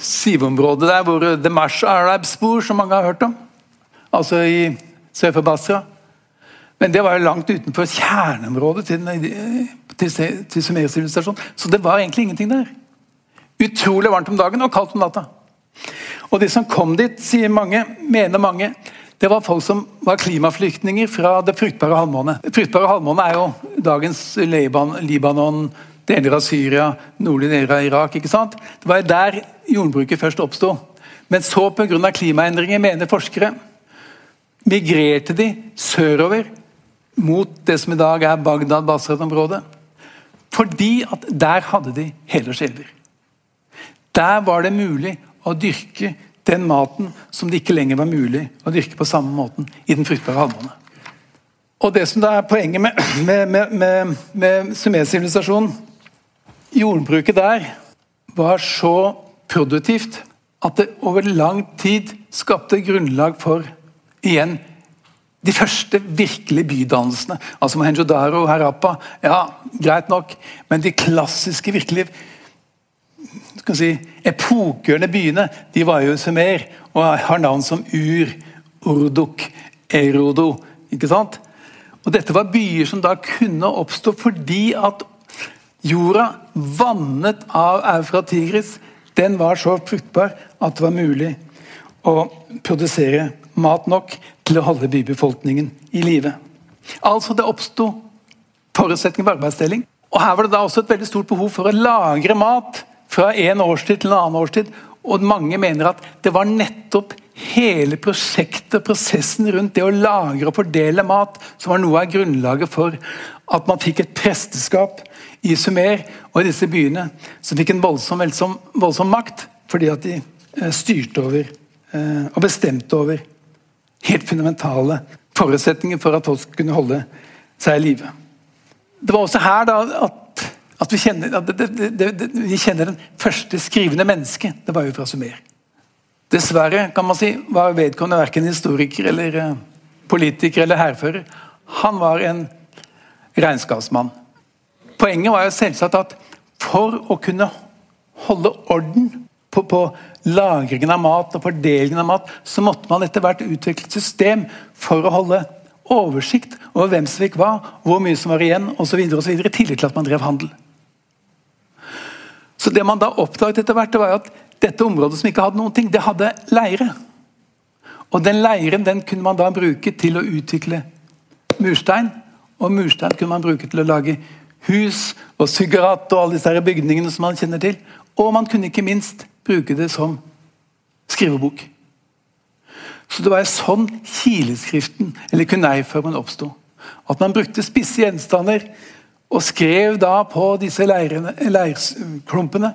siveområdet der hvor The Mash Arabs bor, som mange har hørt om. Altså i sør for Basra. Men det var jo langt utenfor kjerneområdet til, til, til sumersivilisasjonen. Så det var egentlig ingenting der. Utrolig varmt om dagen og kaldt om natta. Og de som kom dit, sier mange, mener mange, det var folk som var klimaflyktninger fra det fruktbare halvmånet. Fruktbare halvmåne er jo dagens Libanon, deler av Syria, nordlige deler av Irak. ikke sant? Det var der jordbruket først oppsto. Men så pga. klimaendringer, mener forskere, migrerte de sørover mot det som i dag er Bagdad-Basrat-området. Fordi at der hadde de helårselver. Der var det mulig å dyrke den maten som det ikke lenger var mulig å dyrke på samme måten i den fruktbare halvmåne. Og Det som da er poenget med, med, med, med sumersivilisasjonen Jordbruket der var så produktivt at det over lang tid skapte grunnlag for igjen de første virkelige bydannelsene. Altså Mohenjo-Daro og Harappa, ja, greit nok, men de klassiske, virkelig skal si, epokegjørende byene de var jo Sumer og har navn som Ur, Urduk, Erodo. ikke sant? Og Dette var byer som da kunne oppstå fordi at jorda vannet av Eufratigris, den var så fruktbar at det var mulig å produsere mat nok til å holde bybefolkningen i live. Altså det oppsto forutsetninger for arbeidsdeling. Og Her var det da også et veldig stort behov for å lagre mat fra en årstid til en annen årstid. Og mange mener at det var nettopp hele prosjektet, og prosessen rundt det å lagre og fordele mat, som var noe av grunnlaget for at man fikk et presteskap i Sumer og i disse byene, som fikk en voldsom, voldsom, voldsom makt fordi at de eh, styrte over eh, og bestemte over helt fundamentale forutsetninger for at folk kunne holde seg i live. Det var også her da at, at, vi, kjenner, at det, det, det, vi kjenner den første skrivende mennesket. Det var jo fra Sumer. Dessverre kan man si, var vedkommende verken historiker eller uh, politiker eller hærfører. Han var en regnskapsmann. Poenget var jo selvsagt at for å kunne holde orden på, på lagringen av mat og fordelingen av mat, så måtte man etter hvert utvikle et system for å holde oversikt over hvem som fikk hva, hvor mye som var igjen osv. I tillegg til at man drev handel. Så Det man da oppdaget etter hvert, det var at dette området som ikke hadde noen ting, det hadde leire. Og Den leiren den kunne man da bruke til å utvikle murstein. Og murstein kunne man bruke til å lage hus og syggerat og alle disse bygningene som man kjenner til. Og man kunne ikke minst bruke det som skrivebok. Så Det var sånn kileskriften, eller kuneiformen, oppsto. At man brukte spisse gjenstander og skrev da på disse leirklumpene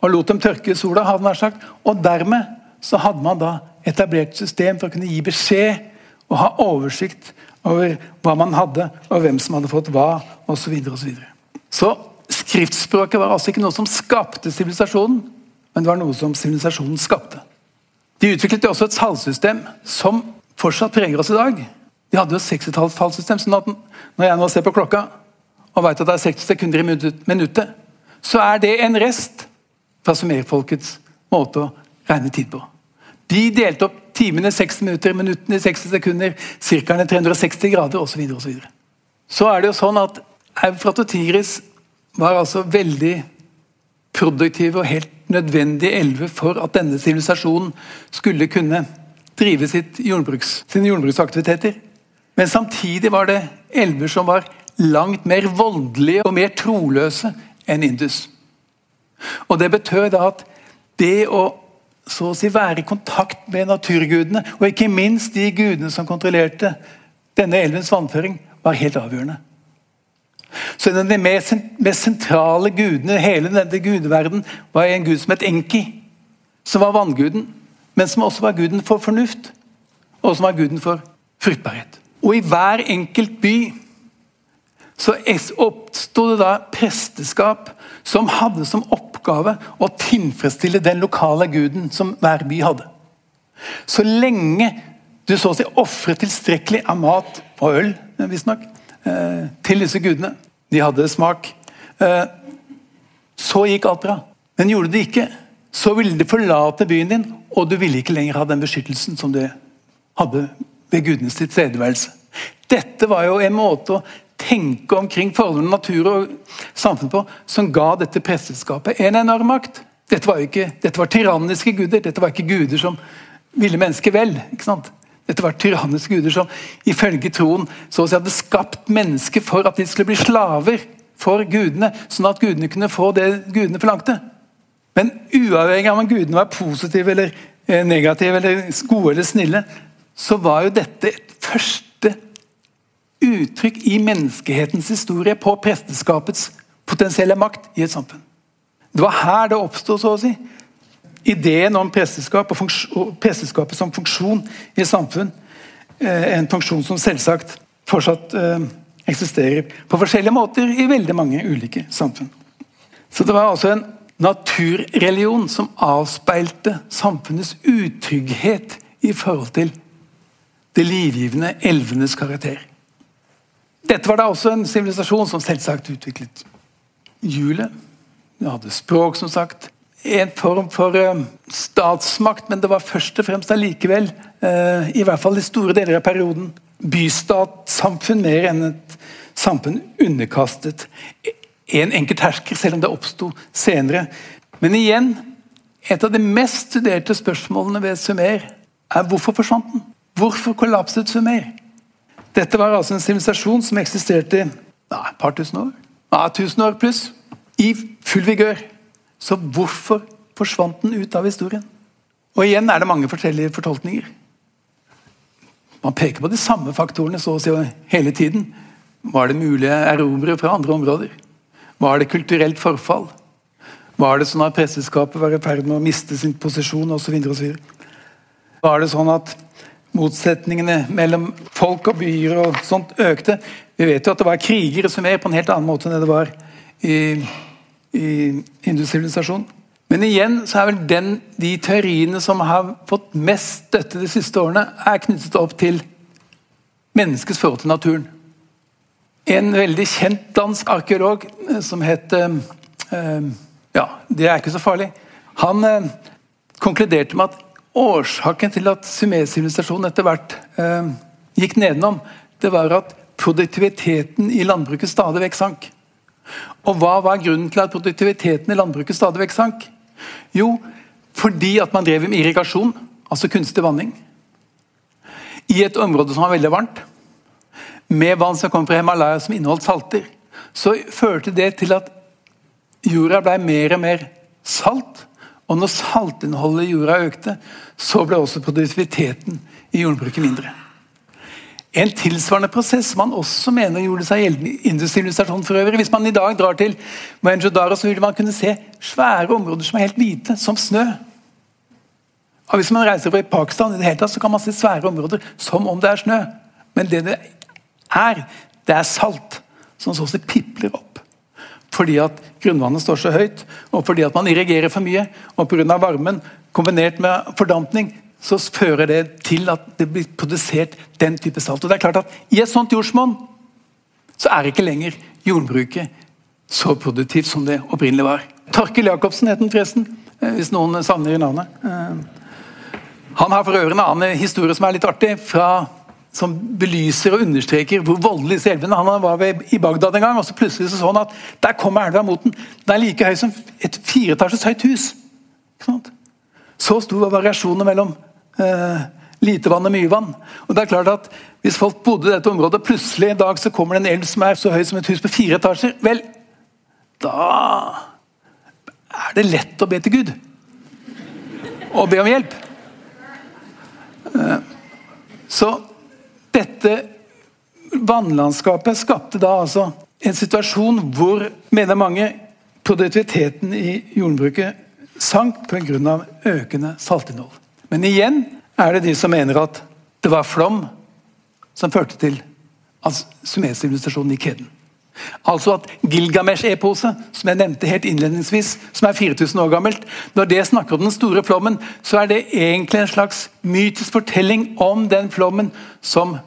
og lot dem tørke i sola. hadde man sagt. Og dermed så hadde man da etablert system for å kunne gi beskjed og ha oversikt over hva man hadde, og hvem som hadde fått hva, osv. Så, så, så skriftspråket var altså ikke noe som skapte sivilisasjonen, men det var noe som sivilisasjonen skapte. De utviklet jo også et tallsystem som fortsatt preger oss i dag. De hadde jo 60-tallstallsystem, sånn når jeg nå ser på klokka og vet at det er 60 sekunder i minuttet, så er det en rest fra sumerfolkets måte å regne tid på. De delte opp timene i 60 minutter, minuttene i 60 sekunder, sirkelen i 360 grader osv. Så, så, så er det jo sånn at Eufratotiris og var altså veldig produktive og helt nødvendige elver for at denne sivilisasjonen skulle kunne drive jordbruks, sine jordbruksaktiviteter. Men samtidig var det elver som var langt mer voldelige og mer troløse enn Indus. Og Det betød at det å så å si være i kontakt med naturgudene, og ikke minst de gudene som kontrollerte denne elvens vannføring, var helt avgjørende. Så den mest, mest sentrale gudene i hele denne gudeverden var en gud som het Enki, som var vannguden, men som også var guden for fornuft, og som var guden for fruktbarhet. Og i hver enkelt by så oppsto det da presteskap som hadde som oppgave å tilfredsstille den lokale guden som hver by hadde. Så lenge du så å si ofret tilstrekkelig av mat og øl visstnok, eh, til disse gudene, de hadde smak, eh, så gikk alt bra. Men gjorde det ikke, så ville de forlate byen din, og du ville ikke lenger ha den beskyttelsen som du hadde ved gudenes tilstedeværelse. Dette var jo en måte å tenke omkring forholdet mellom natur og samfunn på, som ga dette presteskapet en enorm makt. Dette var, ikke, dette var tyranniske guder, dette var ikke guder som ville mennesket vel. ikke sant? Dette var tyranniske guder som ifølge troen så å si hadde skapt mennesker for at de skulle bli slaver for gudene, sånn at gudene kunne få det gudene forlangte. Men uavhengig av om gudene var positive eller eh, negative, eller gode eller snille, så var jo dette et første uttrykk i menneskehetens historie på presteskapets potensielle makt i et samfunn. Det var her det oppsto, så å si. Ideen om presteskap og, og, presteskapet som funksjon i samfunn. Eh, en funksjon som selvsagt fortsatt eh, eksisterer på forskjellige måter i veldig mange ulike samfunn. Så det var altså en naturreligion som avspeilte samfunnets utrygghet i forhold til det livgivende elvenes karakter. Dette var da også en sivilisasjon som selvsagt utviklet hjulet. Vi hadde språk, som sagt. En form for uh, statsmakt, men det var først og fremst allikevel, uh, i hvert fall i store deler av perioden, bystatssamfunn mer enn et samfunn underkastet en enkelt hersker, selv om det oppsto senere. Men igjen, et av de mest studerte spørsmålene ved Sumer er hvorfor forsvant den? Hvorfor kollapset Sumer? Dette var altså en sivilisasjon som eksisterte i et par tusen år. Ja, tusen år pluss. I full vigør. Så hvorfor forsvant den ut av historien? Og igjen er det mange forskjellige fortolkninger. Man peker på de samme faktorene så å si hele tiden. Var det mulige erobrere fra andre områder? Var det kulturelt forfall? Var det sånn at presseskapet var i ferd med å miste sin posisjon osv.? Var det sånn at motsetningene mellom folk og byer og sånt økte? Vi vet jo at det var kriger som mer på en helt annen måte enn det var i, i industrialisasjonen. Men igjen så er vel den, de teoriene som har fått mest støtte de siste årene, er knyttet opp til menneskets forhold til naturen. En veldig kjent dansk arkeolog eh, som het eh, eh, Ja, det er ikke så farlig. Han konkluderte med at årsaken til at sumer-sivilisasjonen etter hvert gikk nedenom, det var at produktiviteten i landbruket stadig vekk sank. Og hva var grunnen til at produktiviteten i landbruket stadig vekk sank? Jo, fordi at man drev med irrigasjon, altså kunstig vanning, i et område som var veldig varmt, med vann som kom fra Himalaya som inneholdt salter, så førte det til at jorda ble mer og mer salt. Og når saltinnholdet i jorda økte, så ble også produktiviteten i jordbruket mindre. En tilsvarende prosess som man også mener gjorde seg gjeldende i industrialisasjonen for øvrig. Hvis man i dag drar til Mohenjo-Daro, så vil man kunne se svære områder som er helt hvite, som snø. Og Hvis man reiser over i Pakistan, i det hele tatt, så kan man se svære områder som om det er snø. Men det det er, det er salt som så å pipler opp. Fordi at grunnvannet står så høyt, og fordi at man irrigerer for mye. Og pga. varmen kombinert med fordampning så fører det til at det blir produsert den type salt. Og det er klart at I et sånt jordsmonn så er ikke lenger jordbruket så produktivt som det opprinnelig var. Torkel Jacobsen het han forresten, eh, hvis noen savner navnet. Eh, han har for øvrig en annen historie som er litt artig, fra, som belyser og understreker hvor voldelig disse elvene Han var ved, i Bagdad en gang, og så plutselig så han at der kommer elva mot den. Den er like høy som et fireetasjes høyt hus. Så stor var variasjonen mellom eh, lite vann og mye vann. Og det er klart at Hvis folk bodde i dette området, plutselig en dag så kommer det en elv som er så høy som et hus på fire etasjer, vel, da er det lett å be til Gud. Og be om hjelp. Eh, så dette vannlandskapet skapte da altså en situasjon hvor, mener mange, produktiviteten i jordbruket sank pga. økende saltinnhold. Men igjen er det de som mener at det var flom som førte til sumersivilisasjonen gikk heden. Altså at Gilgamesh-eposet, som jeg nevnte helt innledningsvis, som er 4000 år gammelt, når det snakker om den store flommen, så er det egentlig en slags mytisk fortelling om den flommen som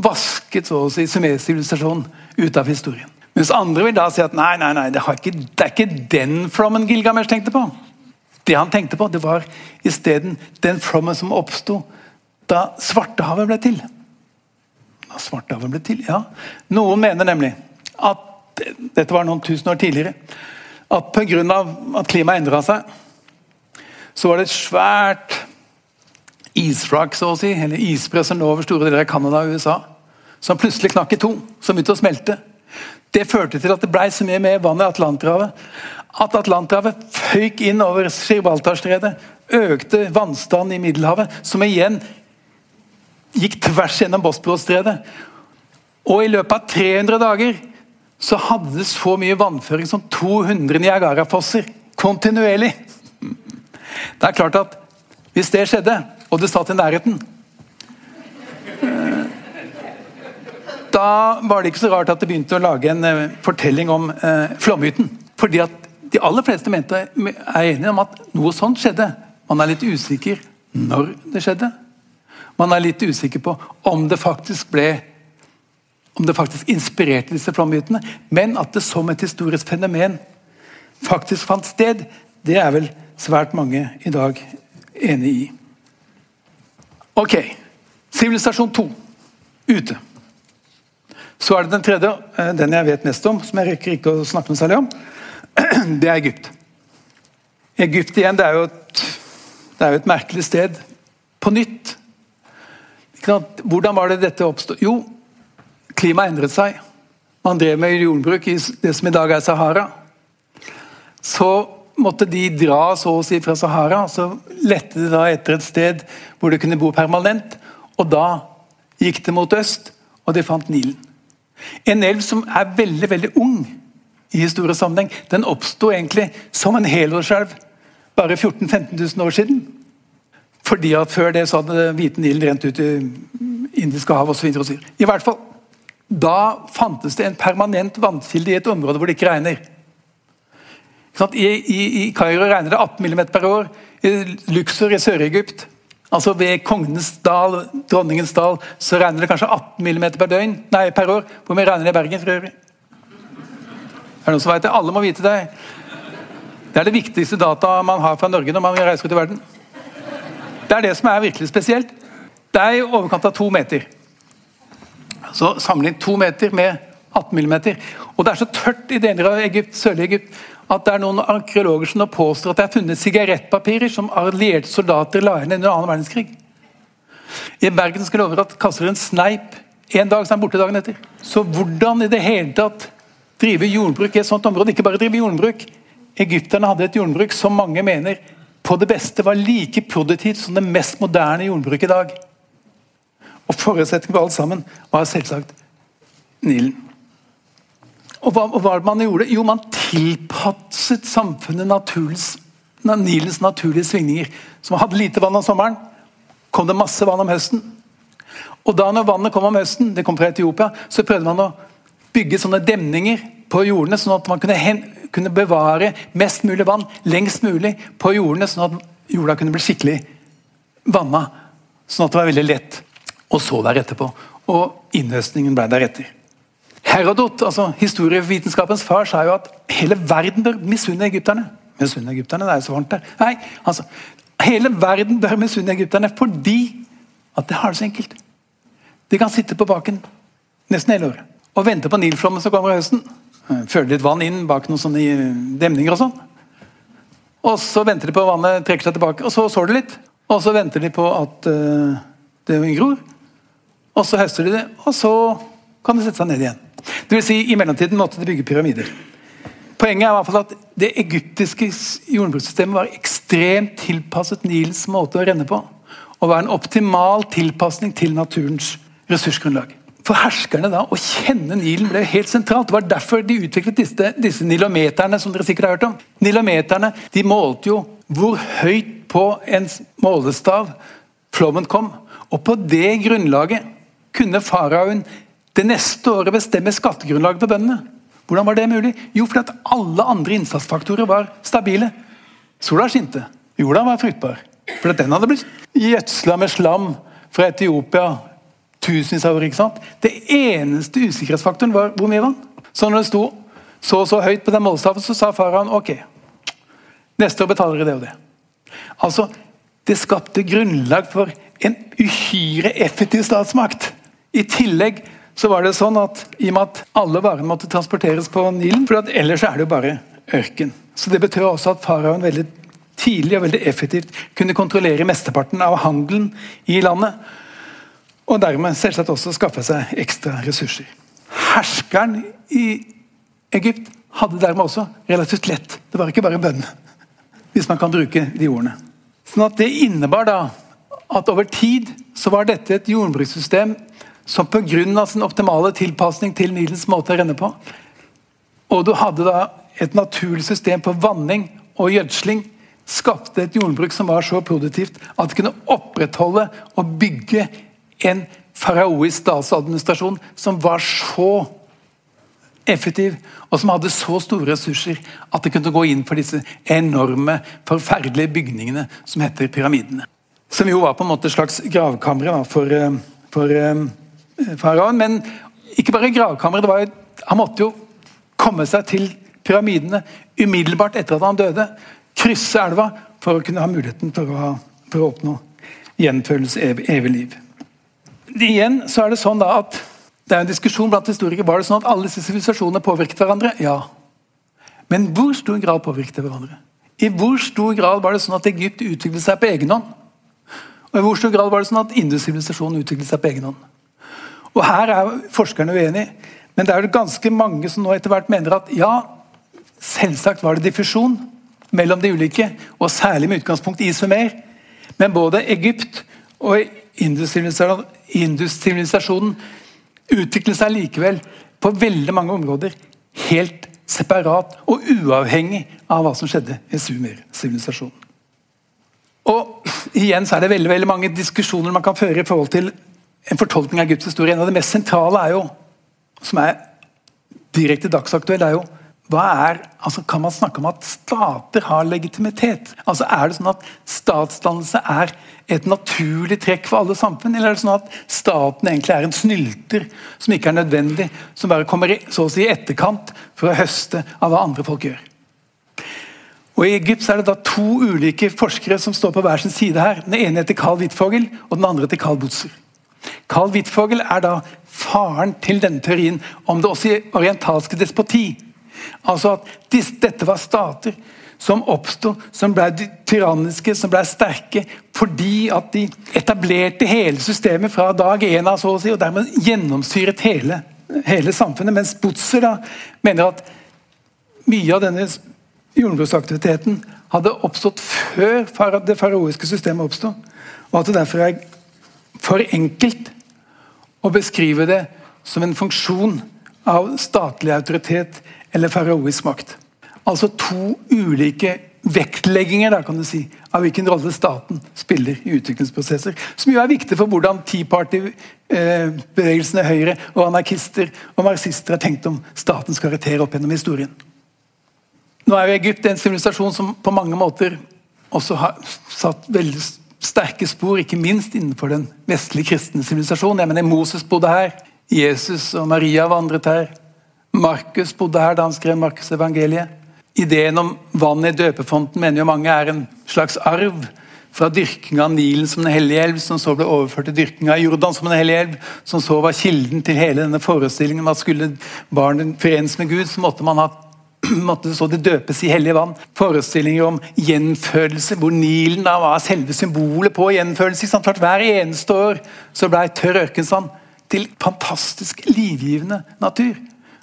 vasket så å si sumersivilisasjonen ut av historien. Mens andre vil da si at nei, nei, nei, det, ikke, det er ikke den flommen Gilgamesh tenkte på. Det han tenkte på, det var isteden den flommen som oppsto da Svartehavet ble til. Da Svartehavet ble til, ja. Noen mener nemlig at dette var noen tusen år tidligere. At pga. at klimaet endra seg, så var det et svært isflak, så å si, eller isbre som lå over store deler av Canada og USA, som plutselig knakk i to, som begynte å smelte. Det førte til at det ble så mye mer vann i Atlanterhavet at Atlanterhavet føyk inn over Gibraltarstredet, økte vannstanden i Middelhavet, som igjen gikk tvers gjennom Bosporosstredet. Og i løpet av 300 dager så hadde det så mye vannføring som 200 Niagarafosser kontinuerlig. Det er klart at hvis det skjedde, og det satt i nærheten Da var det ikke så rart at det begynte å lage en eh, fortelling om eh, flomhytten. Fordi at de aller fleste mente, er enige om at noe sånt skjedde. Man er litt usikker når det skjedde. Man er litt usikker på om det faktisk ble om det faktisk inspirerte disse flomhyttene. Men at det som et historisk fenomen faktisk fant sted, det er vel svært mange i dag enig i. Ok. Sivilisasjon 2 ute. Så er det den tredje, eh, den jeg vet mest om, som jeg rekker ikke å snakke noe særlig om det er Egypt. Egypt igjen, det er jo et, er jo et merkelig sted. På nytt. Hvordan var det dette oppstod? Jo, klimaet endret seg, man drev med jordbruk i det som i dag er Sahara, så måtte de dra så å si fra Sahara. Så lette de da etter et sted hvor de kunne bo permanent. Og da gikk det mot øst, og de fant Nilen. En elv som er veldig veldig ung i historisk sammenheng. Den oppsto egentlig som en helårselv bare 14 000-15 000 år siden. Fordi at Før det så hadde Hviten Nilen rent ut i Indiske hav osv. I hvert fall, da fantes det en permanent vannkilde i et område hvor det ikke regner. I, i, i Kairo regner det 18 mm per år. I Luxor i Sør-Egypt, altså ved Kongens dal, Dronningens dal, så regner det kanskje 18 mm per, døgn, nei, per år. Hvor mye regner det i Bergen? Er det noen som vet det? Alle må vite det. Det er det viktigste data man har fra Norge når man reiser ut i verden. Det er det som er virkelig spesielt. Det er i overkant av to meter. Så sammenlign to meter med 18 mm. Og det er så tørt i deler av Egypt, sørlige Egypt at det er noen arkeologer som påstår at det er funnet sigarettpapirer som allierte soldater la igjen under annen verdenskrig. I Bergen skal jeg love at kaster en sneip en dag, så er han borte dagen etter. Så hvordan i det hele tatt drive jordbruk i et sånt område? Ikke bare drive jordbruk. Egypterne hadde et jordbruk som mange mener på det beste var like produktivt som det mest moderne jordbruket i dag. Og Forutsetningen for alt sammen var selvsagt Nilen. Og hva, og hva man gjorde? Jo, man tilpasset samfunnet naturens, Nilens naturlige svingninger. Som hadde lite vann om sommeren, kom det masse vann om høsten. Og da når vannet kom om høsten, det kom fra Etiopia, så prøvde man å bygge sånne demninger på jordene, sånn at man kunne, hen, kunne bevare mest mulig vann lengst mulig på jordene, sånn at jorda kunne bli skikkelig vanna. Sånn at det var veldig lett å så der etterpå. Og innhøstningen ble deretter. Herodot, altså historievitenskapens far, sa jo at hele verden bør misunne egypterne. Misunne egypterne, det er jo så varmt der. Nei, altså, Hele verden bør misunne egypterne fordi at det har det så enkelt. De kan sitte på baken nesten hele året og vente på Nilflommen som kommer i høsten. Føle litt vann inn bak noen sånne demninger og sånn. Og så venter de på vannet trekker seg tilbake, og så sår de litt. Og så venter de på at uh, det gror. Og så høster de det, og så kan de sette seg ned igjen. Det vil si, I mellomtiden måtte de bygge pyramider. Poenget er i hvert fall at Det egyptiske jordbrukssystemet var ekstremt tilpasset Nils måte å renne på. Og var en optimal tilpasning til naturens ressursgrunnlag. For herskerne da, Å kjenne Nilen ble helt sentralt. Det var derfor de utviklet disse, disse nilometerne. som dere sikkert har hørt om. Nilometerne de målte jo hvor høyt på en målestav flommen kom. Og på det grunnlaget kunne faraoen det neste året bestemmer skattegrunnlaget for bøndene. Hvordan var det mulig? Jo, fordi at alle andre innsatsfaktorer var stabile. Sola skinte. Jorda var fruktbar. For den hadde blitt gjødsla med slam fra Etiopia tusenvis av år. ikke sant? Det eneste usikkerhetsfaktoren var hvor mye vann. Så når det sto så og så høyt på den målestaven, så sa faraoen ok, neste år betaler dere det og det. Altså, Det skapte grunnlag for en uhyre effektiv statsmakt. I tillegg så var det sånn at i og med at alle varene måtte transporteres på Nilen, for ellers er det jo bare ørken. Så Det betød også at faraoen veldig tidlig og veldig effektivt kunne kontrollere mesteparten av handelen i landet. Og dermed selvsagt også skaffe seg ekstra ressurser. Herskeren i Egypt hadde dermed også relativt lett. Det var ikke bare bønn, hvis man kan bruke de ordene. Sånn at Det innebar da at over tid så var dette et jordbrukssystem som pga. sin optimale tilpasning til Nilens måte å renne på, og du hadde da et naturlig system på vanning og gjødsling, skapte et jordbruk som var så produktivt at det kunne opprettholde og bygge en faraoisk statsadministrasjon som var så effektiv, og som hadde så store ressurser at det kunne gå inn for disse enorme, forferdelige bygningene som heter pyramidene. Som jo var på en måte et slags gravkamre for, eh, for eh, faraoen. Men ikke bare gravkammeret. Han måtte jo komme seg til pyramidene umiddelbart etter at han døde. Krysse elva for å kunne ha muligheten for å, for å oppnå gjenfølelse evig, evig liv. Igjen så er Det sånn da at det er en diskusjon blant historikere. Var det sånn at alle disse sivilisasjonene påvirket hverandre? Ja. Men hvor stor grad påvirket de hverandre? I hvor stor grad var det sånn at Egypt utviklet seg på egen hånd? Og i hvor stor grad var det sånn at Indus-sivilisasjonen utviklet seg på egen hånd? Og Her er forskerne uenige, men det er jo ganske mange som nå etter hvert mener at ja, selvsagt var det diffusjon mellom de ulike, og særlig med utgangspunkt i Sumer. Men både Egypt og industrialisasjonen utviklet seg likevel på veldig mange områder helt separat og uavhengig av hva som skjedde i Sumer-sivilisasjonen. Og igjen så er det veldig, veldig mange diskusjoner man kan føre i forhold til en fortolkning av Egypts historie. En av det mest sentrale er jo, som er direkte dagsaktuell, er jo hva er, altså Kan man snakke om at stater har legitimitet? Altså Er det sånn at statsdannelse er et naturlig trekk for alle samfunn? Eller er det sånn at staten egentlig er en snylter som ikke er nødvendig, som bare kommer i, så å si etterkant for å høste av hva andre folk gjør? Og I Egypt er det da to ulike forskere som står på hver sin side her. Den ene heter Carl Wittfogel, og den andre heter Carl Butzer. Carl Wittfogel er da faren til denne teorien om det også orientalske despoti. Altså at dette var stater som oppsto, som ble tyranniske, som ble sterke, fordi at de etablerte hele systemet fra dag én av, så å si, og dermed gjennomsyret hele, hele samfunnet. Mens Butzer da mener at mye av denne jordbruksaktiviteten hadde oppstått før det faraoiske systemet oppsto, og at det derfor er for enkelt å beskrive det som en funksjon av statlig autoritet eller faraoisk makt. Altså to ulike vektlegginger da, kan du si, av hvilken rolle staten spiller i utviklingsprosesser. Som jo er viktig for hvordan Tea Party-bevegelsene, Høyre og anarkister og marxister har tenkt om statens karakter opp gjennom historien. Nå er jo Egypt en sivilisasjon som på mange måter også har satt veldig sterke spor, ikke minst innenfor den vestlige kristne sivilisasjonen. Moses bodde her, Jesus og Maria vandret her. Markus bodde her da han skrev Markus evangeliet. Ideen om vann i døpefonten mener jo mange er en slags arv fra dyrkinga av Nilen som en hellig elv, som så ble overført til dyrkinga av Jordan som en hellig elv, som så var kilden til hele denne forestillingen om at skulle barnet forenes med Gud, så måtte man ha så det døpes i hellig vann. Forestillinger om gjenfødelse, hvor Nilen da var selve symbolet på gjenfødelse. For hver eneste år så blei tørr ørkensand til fantastisk livgivende natur.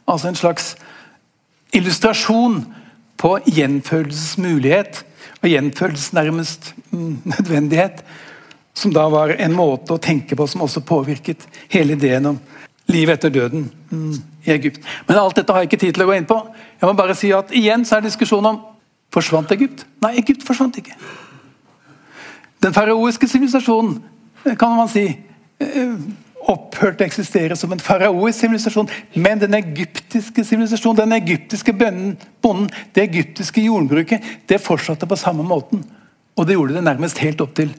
Altså en slags illustrasjon på gjenfødelsesmulighet og gjenfødelsens nærmest mm, nødvendighet. Som da var en måte å tenke på som også påvirket hele ideen om livet etter døden mm, i Egypt. Men alt dette har jeg ikke tid til å gå inn på. Jeg må bare si at Igjen så er diskusjonen om forsvant Egypt. Nei, Egypt forsvant ikke. Den faraoiske sivilisasjonen, kan man si, eh, opphørte å eksistere som en faraoisk sivilisasjon. Men den egyptiske sivilisasjonen, den egyptiske bonden, det egyptiske jordbruket, det fortsatte på samme måten. Og det gjorde det nærmest helt opp til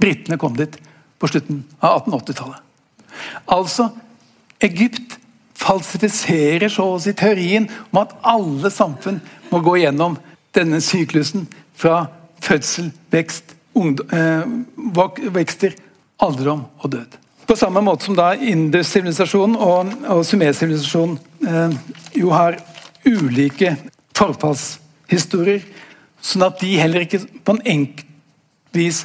britene kom dit på slutten av 1880-tallet. Altså, Egypt falsifiserer så å si teorien om at alle samfunn må gå gjennom denne syklusen fra fødsel, vekst, ungdom, eh, vekster, alderdom og død. På samme måte som da Indus-sivilisasjonen og, og Sumer-sivilisasjonen eh, jo har ulike forfallshistorier, sånn at de heller ikke på en enkelt vis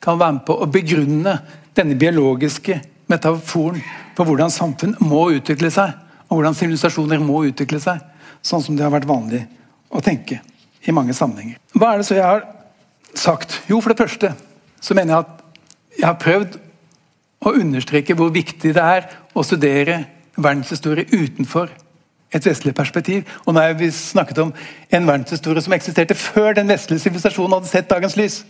kan være med på å begrunne denne biologiske metaforen for hvordan samfunn må utvikle seg, og hvordan sivilisasjoner må utvikle seg, sånn som det har vært vanlig å tenke i mange sammenhenger. Hva er det så jeg har sagt? Jo, for det første så mener jeg at jeg har prøvd å understreke hvor viktig det er å studere verdenshistorie utenfor et vestlig perspektiv. Og nå har vi snakket om en verdenshistorie som eksisterte før den vestlige sivilisasjonen hadde sett dagens lys.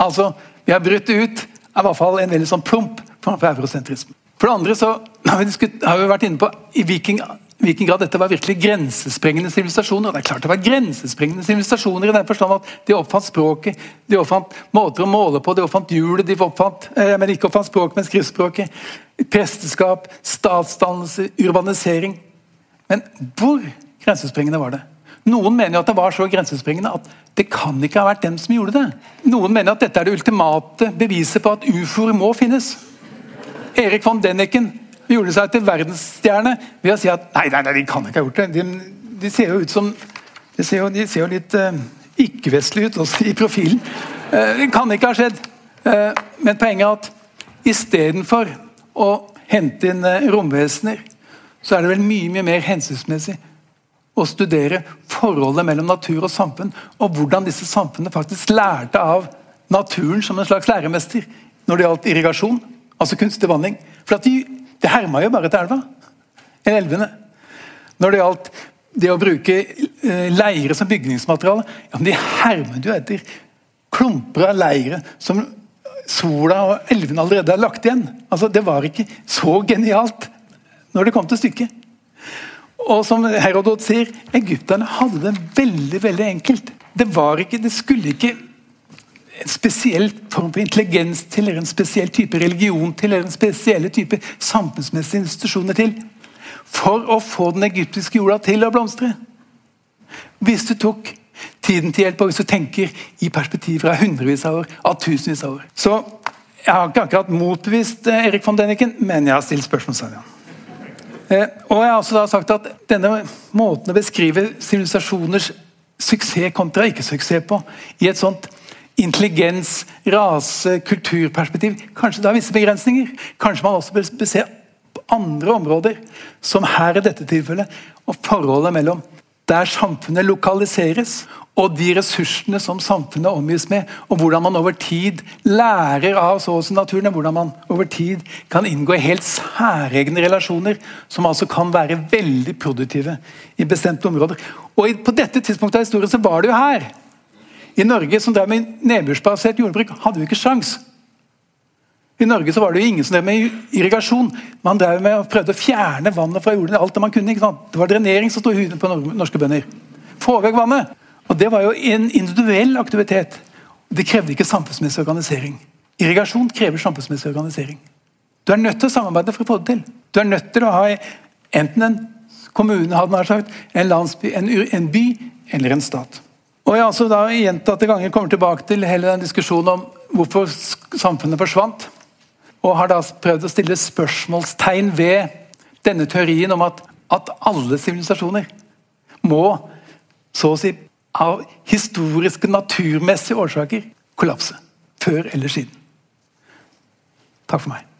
Altså, Vi har brutt ut av hvert fall en veldig sånn plump framfor eurosentrismen. For det andre så har vi, har vi vært inne på i hvilken, hvilken grad dette var virkelig grensesprengende sivilisasjoner. Det er klart det var grensesprengende sivilisasjoner i den forstand at de oppfant språket, de oppfant måter å måle på, de oppfant hjulet, de oppfant, eh, men ikke oppfant språk, men skriftspråket. Presteskap, statsdannelse, urbanisering. Men hvor grensesprengende var det? Noen mener jo at det var så grensesprengende at det kan ikke ha vært dem som gjorde det. Noen mener at dette er det ultimate beviset på at ufoer må finnes. Erik von Denneken gjorde seg til verdensstjerne ved å si at nei, nei, nei de kan ikke ha gjort det. De, de ser jo ut som De ser jo, de ser jo litt uh, ikke-vestlige ut også i profilen. Uh, det kan ikke ha skjedd. Uh, men poenget er at istedenfor å hente inn romvesener, så er det vel mye, mye mer hensiktsmessig å studere forholdet mellom natur og samfunn, og hvordan disse samfunnene faktisk lærte av naturen som en slags læremester når det gjaldt irrigasjon, altså kunstig vanning. For de, det herma jo bare til elva. Eller elvene. Når det gjaldt det å bruke eh, leire som bygningsmateriale, ja, men de hermet jo etter klumper av leire som sola og elvene allerede har lagt igjen. Altså, Det var ikke så genialt når det kom til stykket. Og som Herodot sier, egypterne hadde det veldig veldig enkelt. Det var ikke, det skulle ikke en spesiell form for intelligens til, eller en spesiell type religion til, eller en spesielle type samfunnsmessige institusjoner til for å få den egyptiske jorda til å blomstre. Hvis du tok tiden til hjelp, og hvis du tenker i perspektiv fra hundrevis av år, av tusenvis av år. Så jeg har ikke akkurat motbevist eh, Erik von Deniken, men jeg har stilt spørsmålstegn. Eh, og jeg har også da sagt at denne måten å beskrive sivilisasjoners suksess kontra ikke-suksess på, i et sånt intelligens-, rase-, kulturperspektiv, kanskje det har visse begrensninger. Kanskje man også bør se andre områder, som her i dette tilfellet, og forholdet mellom der samfunnet lokaliseres, og de ressursene som samfunnet omgis med, og hvordan man over tid lærer av så og så naturen, og hvordan man over tid kan inngå helt særegne relasjoner, som altså kan være veldig produktive i bestemte områder. Og På dette tidspunktet av historien så var det jo her. I Norge, som drev med nedbørsbasert jordbruk, hadde vi ikke sjans. I Norge så var det jo ingen som drev med irrigasjon. Man drev med og prøvde å fjerne vannet fra jorden. alt Det man kunne. Det var drenering som sto i huden på norske bønder. Få vekk vannet! Og Det var jo en individuell aktivitet. Det krevde ikke samfunnsmessig organisering. Irrigasjon krever samfunnsmessig organisering. Du er nødt til å samarbeide for å få det til. Du er nødt til å ha enten en kommune, hadde sagt, en landsby, en, en by eller en stat. Og Jeg altså da gjentatte ganger kommer tilbake til hele den diskusjonen om hvorfor samfunnet forsvant. Og har da prøvd å stille spørsmålstegn ved denne teorien om at, at alle sivilisasjoner må, så å si, av historiske, naturmessige årsaker kollapse. Før eller siden. Takk for meg.